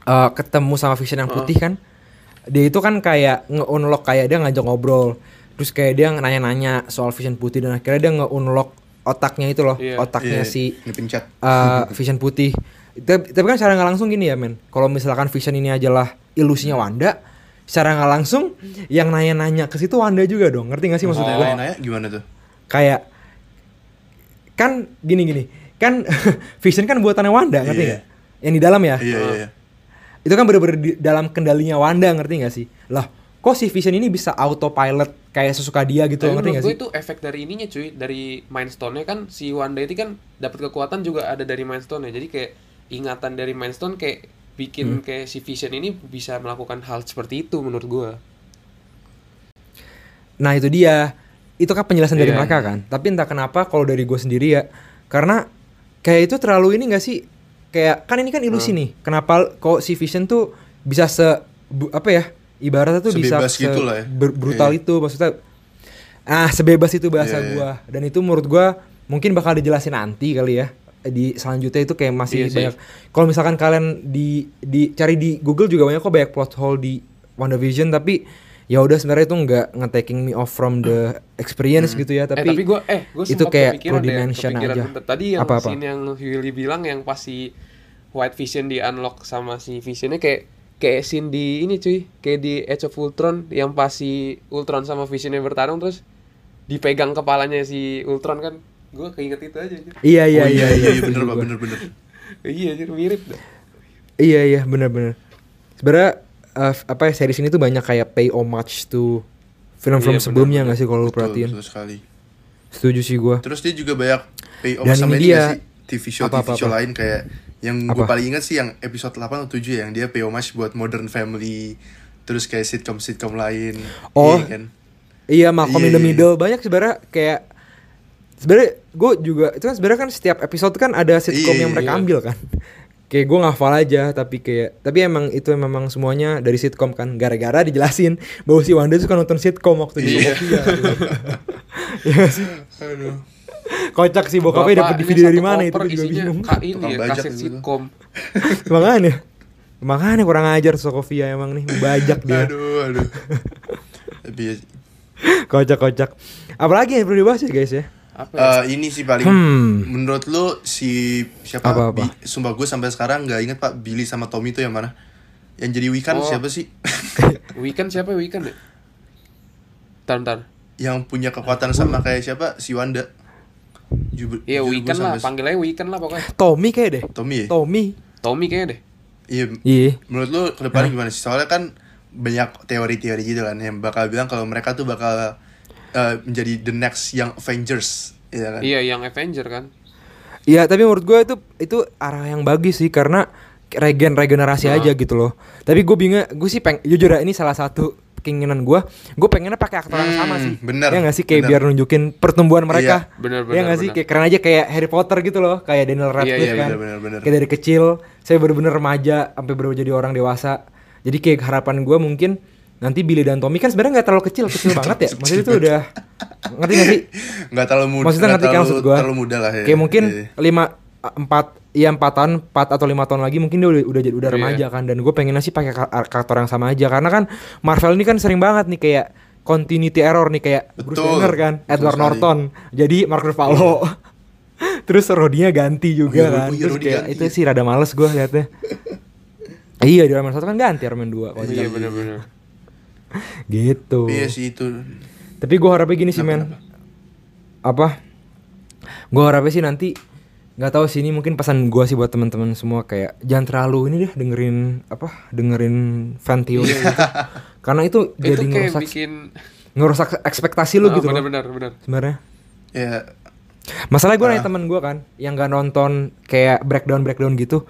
eh, ketemu sama Vision yang putih kan dia itu kan kayak nge-unlock kayak dia ngajak ngobrol terus kayak dia nanya-nanya soal Vision putih dan akhirnya dia nge-unlock otaknya itu loh Iya. otaknya Iya, si ngepencet. eh, Vision putih tapi, tapi kan secara nggak langsung gini ya men kalau misalkan Vision ini adalah ilusinya Wanda secara nggak langsung yang nanya-nanya ke situ Wanda juga dong ngerti gak sih maksud Maksudnya gue nanya gimana tuh? kayak kan gini gini kan Vision kan buatannya Wanda ngerti Iya. nggak yang di dalam ya Iya, iya, iya. itu kan bener-bener di dalam kendalinya Wanda ngerti gak sih lah kok si Vision ini bisa autopilot kayak sesuka dia gitu Tapi ngerti menurut gak gue sih itu efek dari ininya cuy, dari Mind Stone-nya kan si Wanda itu kan dapat kekuatan juga ada dari Mind Stone-nya. Jadi kayak ingatan dari Mind Stone kayak bikin Hmm. kayak si Vision ini bisa melakukan hal seperti itu menurut gua. nah itu dia itu kan penjelasan dari Iya. mereka kan tapi entah kenapa kalau dari gue sendiri ya karena kayak itu terlalu ini gak sih kayak kan ini kan ilusi Hmm. nih kenapa kok si Vision tuh bisa se bu- apa ya ibaratnya tuh bisa Sebebas gitu lah ya. brutal Iya. itu maksudnya ah sebebas itu bahasa Iya, iya. gua dan itu menurut gua mungkin bakal dijelasin nanti kali ya di selanjutnya itu kayak masih sih. banyak kalau misalkan kalian di di cari di Google juga banyak kok banyak plot hole di WandaVision tapi ya udah sebenarnya itu nggak nge-taking me off from the experience gitu ya tapi, eh tapi gua eh gua itu kayak kepikiran perlu deh, aja. bentar. Tadi yang Apa-apa? scene yang Willy bilang yang pas si White Vision di unlock sama si Visionnya kayak kayak scene di ini cuy, kayak di Age of Ultron yang pas si Ultron sama Visionnya bertarung terus dipegang kepalanya si Ultron kan. Gua keinget itu aja anjir. iya iya Oh, iya iya, itu bener juga. pak, bener bener. Iya anjir mirip dah. iya iya benar-benar sebenarnya eh, apa ya series ini tuh banyak kayak pay homage to film-film Iya, sebelumnya nggak sih kalau lu perhatiin betul sekali. setuju sih gua Terus dia juga banyak pay Dan sama ini dia- sih? TV show Apa, TV apa, show apa? lain kayak yang gue paling ingat sih yang episode 8 atau 7 ya, yang dia homage buat Modern Family terus kayak sitcom sitcom lain Oh. Iya kan Iya, Malcolm in Iya, the iya. Middle banyak sebenarnya kayak sebenarnya gue juga itu kan sebenarnya kan setiap episode kan ada sitcom Iya, yang mereka iya. ambil kan. Kayak gue ngafal aja tapi kayak tapi emang itu memang semuanya dari sitcom kan gara-gara dijelasin bahwa si Wanda suka nonton sitcom waktu di Iya. Iya sih. aduh Kocak sih bokapnya dapat DVD dari mana itu juga bingung. Kak ini ya kaset gitu. sitkom. Makanya Makanya kurang ajar Sofia emang nih bajak dia. aduh aduh ya, Kocak-kocak. Apalagi yang perlu dibahas ya guys ya? Apa ya? eh, ini sih paling Hmm. menurut lu si siapa Apa, apa? Bi- sumpah gue sampai sekarang nggak inget pak Billy sama Tommy itu yang mana yang jadi Wikan Oh. siapa sih Weekend siapa Weekend ya? Ntar ntar. yang punya kekuatan sama kayak siapa si Wanda Iya Weekend lah, sampai- panggil aja Weekend lah pokoknya. Tommy kayak deh. Tommy ya Tommy. Tommy kayaknya deh. iya Iya. menurut lu ke depannya gimana sih soalnya kan banyak teori-teori gitu kan yang bakal bilang kalau mereka tuh bakal eh, menjadi the next young Avengers ya kan Iya yang Avenger kan. Iya, tapi menurut gue itu itu arah yang bagus sih karena regen regenerasi Nah. aja gitu loh. Tapi gue bingung, gue sih peng jujur ya ini salah satu keinginan gue gue pengennya pakai aktor yang sama Hmm, sih bener, ya nggak sih kayak bener. biar nunjukin pertumbuhan mereka Bener, ya bener, nggak sih bener. kayak keren aja kayak Harry Potter gitu loh kayak Daniel Radcliffe iya, kan bener, bener, bener. kayak dari kecil saya bener-bener remaja sampai baru jadi orang dewasa jadi kayak harapan gue mungkin nanti Billy dan Tommy kan sebenarnya nggak terlalu kecil kecil banget ya maksudnya itu udah ngerti nggak sih nggak terlalu muda Maksudnya nggak ngerti kan terlalu, maksud gua? terlalu muda lah ya kayak mungkin Iya. lima empat ya empat tahun empat atau lima tahun lagi mungkin dia udah udah jadi udah Iya. remaja kan. Dan gue pengen sih pakai ka- karakter yang sama aja. Karena kan Marvel ini kan sering banget nih kayak continuity error nih kayak Bruce Betul. Banner kan Betul Edward sekali. Norton. Jadi Mark Ruffalo. Terus Rodinya ganti juga Oh iya, kan. Iya, terus Rhodey kayak ganti. itu sih rada males gue liatnya. Iya di Iron Man 1 kan ganti Iron Man 2 iya bener-bener. Gitu. Iya sih itu. Tapi gue harapnya gini sih men. apa? Gue harapnya sih nanti nggak tahu sih ini mungkin pesan gue sih buat teman-teman semua kayak jangan terlalu ini deh dengerin apa dengerin fan theory gitu. karena itu itu jadi kayak ngerusak bikin ngerusak ekspektasi lu Ah, gitu loh. bener-bener bener sebenarnya. Ya masalah gue nanya temen gue kan yang nggak nonton kayak breakdown breakdown gitu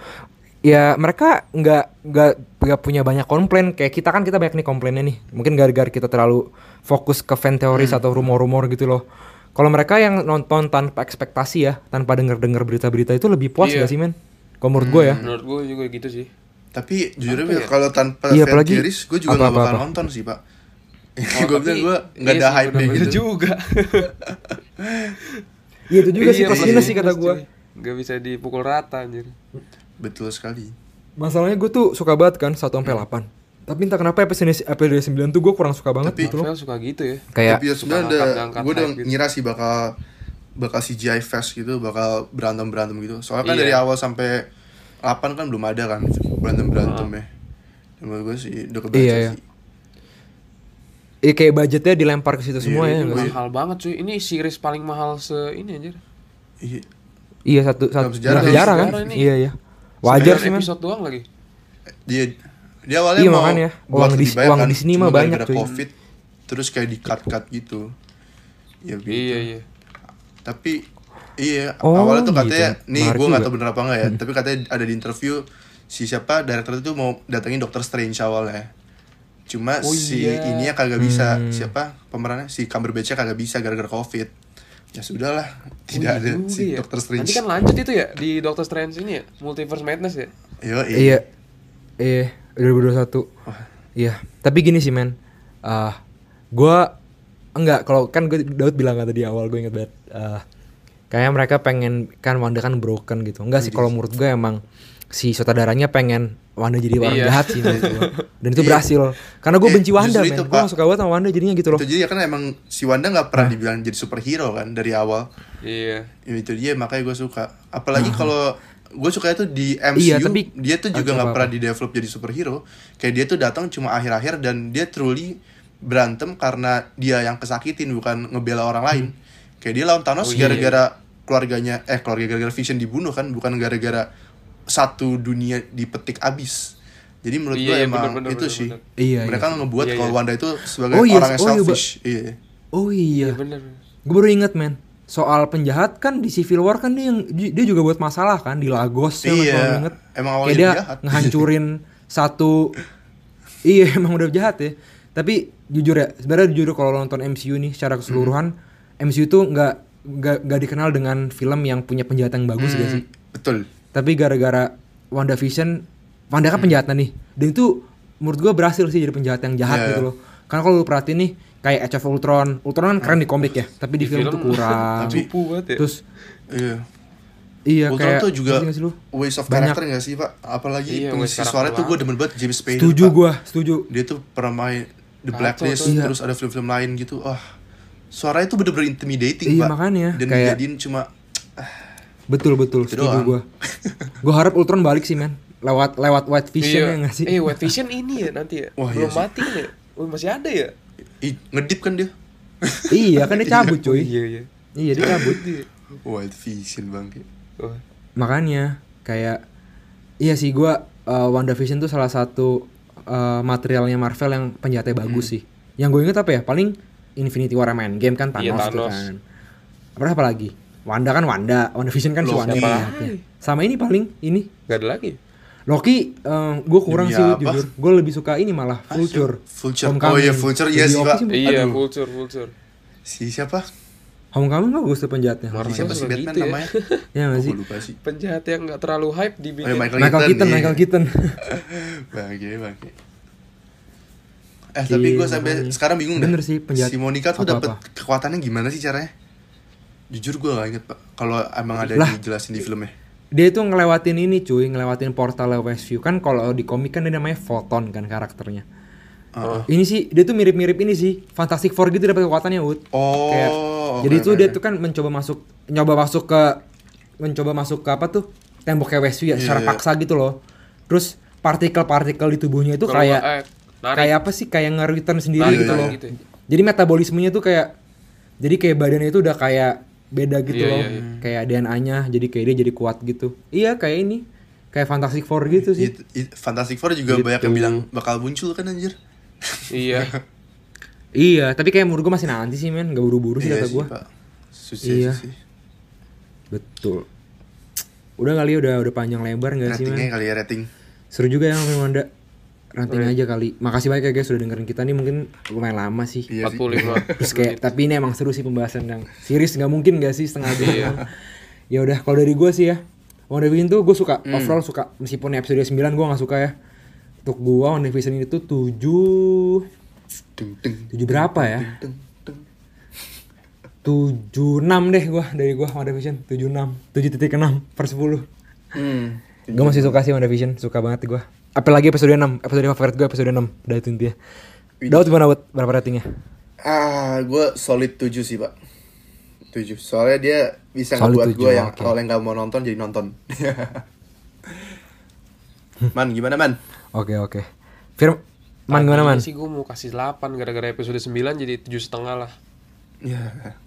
ya mereka nggak nggak nggak punya banyak komplain. Kayak kita kan kita banyak nih komplainnya nih. Mungkin gara-gara kita terlalu fokus ke fan teoris atau rumor-rumor gitu loh kalau mereka yang nonton tanpa ekspektasi ya tanpa denger-denger berita-berita itu lebih puas Iya. gak sih men? Kalau menurut gue ya. Menurut gue juga gitu sih. Tapi jujur Apa aja ya? kalau tanpa Iya, fan apalagi- theories gue juga apa, nggak apa, bakal apa. nonton sih pak. Oh, gue bilang gue nggak iya ada sih, hype gitu. juga. Iya itu juga sih Iya, plus plus minus sih kata gue nggak bisa dipukul rata anjir. Betul sekali. Masalahnya gue tuh suka banget kan 1 sampai 8 tapi entah kenapa episode episode 9 tuh gue kurang suka banget Tapi- gitu loh suka gitu ya kayak tapi ya sebenarnya suka ada ngangkat-ngangkat gue udah gitu. ngira sih bakal bakal CGI fest gitu bakal berantem berantem gitu soalnya kan Iya. dari awal sampai 8 kan belum ada kan berantem berantem ya Dan menurut gue sih udah kebaca Iya, iya. sih Iya kayak budgetnya dilempar ke situ semua Iya, ya iya, mahal banget cuy ini series paling mahal se ini anjir Iya. Iya satu satu Dalam sejarah dalam ya, sejarah kan? sejarah ini. Iya iya. Wajar Sembilan sih man. episode doang lagi dia dia awalnya Iya, mau makanya. buat Uang di- banyak uang kan, di sini mah banyak, cuy. covid terus kayak di cut cut gitu ya gitu. iya iya tapi iya Oh, awalnya tuh gitu. katanya nih Menarik gue nggak tahu bener apa enggak ya tapi katanya ada di interview si siapa director itu mau datengin Doctor Strange awalnya cuma Oh, si iya. ini ya kagak bisa Hmm. siapa pemerannya si Cumberbatch kagak bisa gara-gara covid ya sudahlah tidak Oh, ada iya si ya. Doctor Strange nanti kan lanjut itu ya di Doctor Strange ini ya Multiverse Madness ya Yo, Iya. Iya, 2021. Wah. Iya, tapi gini sih men. Ah, gua enggak kalau kan gue Daud bilang kan tadi awal gue inget banget. Ah, kayak mereka pengen kan Wanda kan broken gitu. Enggak sih kalau menurut gue emang si sutradaranya pengen Wanda jadi orang Iya. jahat sih. Dan itu Iya. berhasil. Karena gue Eh, benci Wanda men. Gue suka banget sama Wanda jadinya gitu loh. itu jadi kan emang si Wanda nggak pernah dibilang jadi superhero kan dari awal iya Ya, itu dia makanya gue suka apalagi kalau gue suka itu di MCU Iya, tapi- dia tuh juga nggak pernah di develop jadi superhero kayak dia tuh datang cuma akhir-akhir dan dia truly berantem karena dia yang kesakitin bukan ngebela orang lain kayak dia lawan Thanos Oh, iya. gara-gara keluarganya eh keluarga gara-gara Vision dibunuh kan bukan gara-gara satu dunia dipetik abis jadi menurut Iya, gue iya, emang bener-bener, itu bener-bener. sih Iya, mereka iya. ngebuat Iya, kalau iya. Wanda itu sebagai Oh, iya, orang yang oh, iya, selfish iya Oh iya. iya bener Gue baru inget men soal penjahat kan di Civil War kan dia yang dia juga buat masalah kan di Lagos ya Iya, kalau inget. emang awalnya dia jahat. ngehancurin satu iya emang udah jahat ya. Tapi jujur ya, sebenarnya jujur kalau nonton MCU nih secara keseluruhan, MCU tuh nggak nggak dikenal dengan film yang punya penjahat yang bagus gak sih? betul Tapi gara-gara WandaVision, Wanda kan penjahatnya nih. Dan itu menurut gua berhasil sih jadi penjahat yang jahat Iya. gitu loh. Karena kalau lu perhatiin nih kayak Age of Ultron, Ultron kan keren di komik ya, tapi di, Di film, film tuh kurang. Tapi- cupu banget ya Terus iya iya Ultron kayak tuh juga sih lu? waste of Banyak. character gak sih pak? Apalagi Iya, pengisi suara karakter tuh gue demen banget James Spader Setuju gua, setuju. Dia tuh pernah main The Kacau Blacklist tuh. Iya. terus ada film-film lain gitu. Ah, suaranya tuh bener-bener intimidating Iya, pak. makanya, Dan kayak- dijadiin cuma Betul betul, Itu setuju gua. gua harap Ultron balik sih, men. Lewat lewat White Vision ya nggak sih? Eh, White Vision ini ya nanti ya. Wah, iya Belum sih. mati kan ya? Oh, masih ada ya? Ih, ngedip kan dia. iya, kan dia cabut cuy. Iya, iya. Iya, dia cabut. White Vision bang. Oh. Makanya kayak iya sih gua uh, WandaVision tuh salah satu uh, materialnya Marvel yang penjahatnya bagus Hmm. sih. Yang gue inget apa ya? Paling Infinity War main game kan Thanos, Iya, Thanos. kan. Apa apa lagi? Wanda kan Wanda, WandaVision kan si Wanda. Sama ini paling ini Gak ada lagi. Loki gue kurang Demi sih jujur. Gue lebih suka ini malah Vulture. Vulture. Homecoming. Oh iya, Vulture, iya sih, Pak. Iya, vulture, vulture. Si siapa? Homecoming bagus tuh penjahatnya. Marvel siapa sih Batman gitu ya. namanya? Ya nggak Gue sih? lupa sih. Penjahat yang nggak terlalu hype Oh, dibikin. iya, Michael, Michael Keaton, iya. Michael Keaton. Bangke, bangke. Eh tapi gue Iya, sampai sekarang bingung Bener dah. sih, penjahat Si Monica tuh dapat kekuatannya gimana sih caranya? Jujur gue gak inget pak. Kalau emang ada dijelasin di filmnya. Dia itu ngelewatin ini cuy, ngelewatin portal Westview. Kan kalau di komik kan dia namanya Photon kan karakternya. Heeh. Ini sih dia tuh mirip-mirip ini sih. Fantastic Four gitu dapat kekuatannya, Wood. Oh. Kayak- oke, jadi tuh oke, dia tuh kan mencoba masuk nyoba masuk ke mencoba masuk ke apa tuh? Temboknya Westview ya, Iya, secara iya. paksa gitu loh. Terus partikel-partikel di tubuhnya itu Kalau kayak eh, kayak apa sih? Kayak nge-return sendiri gitu iya, loh. gitu. Jadi metabolismenya tuh kayak jadi kayak badannya itu udah kayak beda gitu Iya, loh. iya, iya. Kayak DNA-nya jadi kayak dia jadi kuat gitu. Iya, kayak ini. Kayak Fantastic Four gitu sih. It- it- Fantastic Four juga Gitu. banyak yang bilang bakal muncul kan anjir. Iya. Iya, tapi kayak menurut gue masih nanti sih men, gak buru-buru sih Iya kata gue. Susah Iya. sih. Betul. Udah kali udah udah panjang lebar gak sih Ratingnya kali ya rating. Seru juga ya Film Wanda. Ranting aja kali. Makasih banyak ya guys sudah dengerin kita nih mungkin lumayan lama sih. Iya sih. 45. Terus kayak tapi ini emang seru sih pembahasan yang series nggak mungkin gak sih setengah jam. Iya. ya udah kalau dari gue sih ya. WandaVision tuh gue suka Hmm. overall suka meskipun episode 9 gue nggak suka ya. Untuk gue WandaVision ini tuh 7 Deng, deng, 7 berapa ya? deng, deng. 76 deh gua dari gua WandaVision 76 7.6 per 10 Hmm. Gue masih suka sih WandaVision, suka banget gua Apalagi episode 6, episode favorit gue episode 6 Udah itu intinya Daud gimana buat berapa ratingnya? Ah, gue solid 7 sih pak 7 Soalnya dia bisa Solid ngebuat tujuh, gue yang oke. kalau yang gak mau nonton jadi nonton Man gimana man? Oke oke Firm, Man gimana man? Sih gue mau kasih 8 gara-gara episode 9 jadi 7 setengah lah. Ya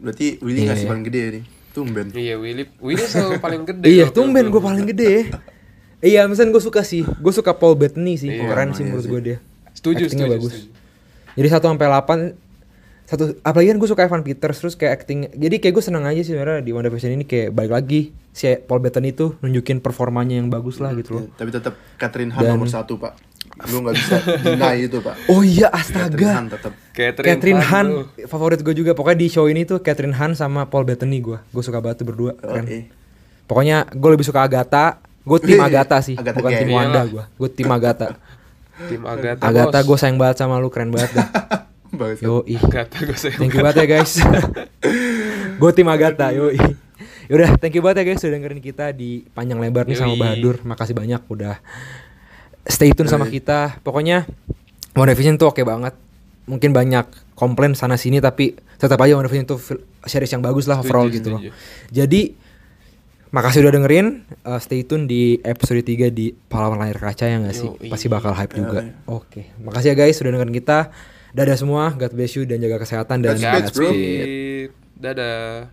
Berarti Willy Iya, ngasih iya. paling gede nih Tumben Iya, Willy Willy selalu paling gede. Iya tumben gue paling gede Iya misalnya gue suka sih Gue suka Paul Bettany sih Iya, Keren sih iya menurut gue dia Setuju, Actingnya setuju, bagus setuju. Jadi 1 sampai 8 satu apalagi kan gue suka Evan Peters terus kayak acting jadi kayak gue seneng aja sih sebenarnya di WandaVision ini kayak balik lagi si Paul Bettany itu nunjukin performanya yang bagus lah gitu loh Ya, Tapi tetap Catherine Han Dan- nomor satu pak Lu gak bisa deny itu pak Oh iya Catherine astaga. Han tetap Catherine, Catherine Han, bro. favorit gue juga. Pokoknya di show ini tuh Catherine Han sama Paul Bettany gue. Gue suka banget tuh berdua. Keren. Oke. Pokoknya gue lebih suka Agatha. Gue tim Wih, Agatha sih, Agatha bukan tim gang. Wanda gue. Gue tim Agatha. Tim Agatha, Agatha gue sayang banget sama lu, keren banget dah. Bagus Yo ih. Agatha gue sayang. Thank you banget ya guys. gue tim Agatha, yo ih. Yaudah, thank you banget ya guys sudah dengerin kita di panjang lebar nih sama. Bahadur. Makasih banyak udah stay tune sama kita. Pokoknya WandaVision tuh oke banget. Mungkin banyak komplain sana sini tapi tetap aja WandaVision tuh fil- series yang bagus lah overall Setuju, gitu loh. Jadi makasih udah dengerin. Uh, stay tune di episode 3 di Pahlawan Layar Kaca ya gak sih? Pasti bakal hype juga. Oke, makasih ya guys sudah dengerin kita. Dadah semua, God bless you dan jaga kesehatan dan. Godspeed. Dadah.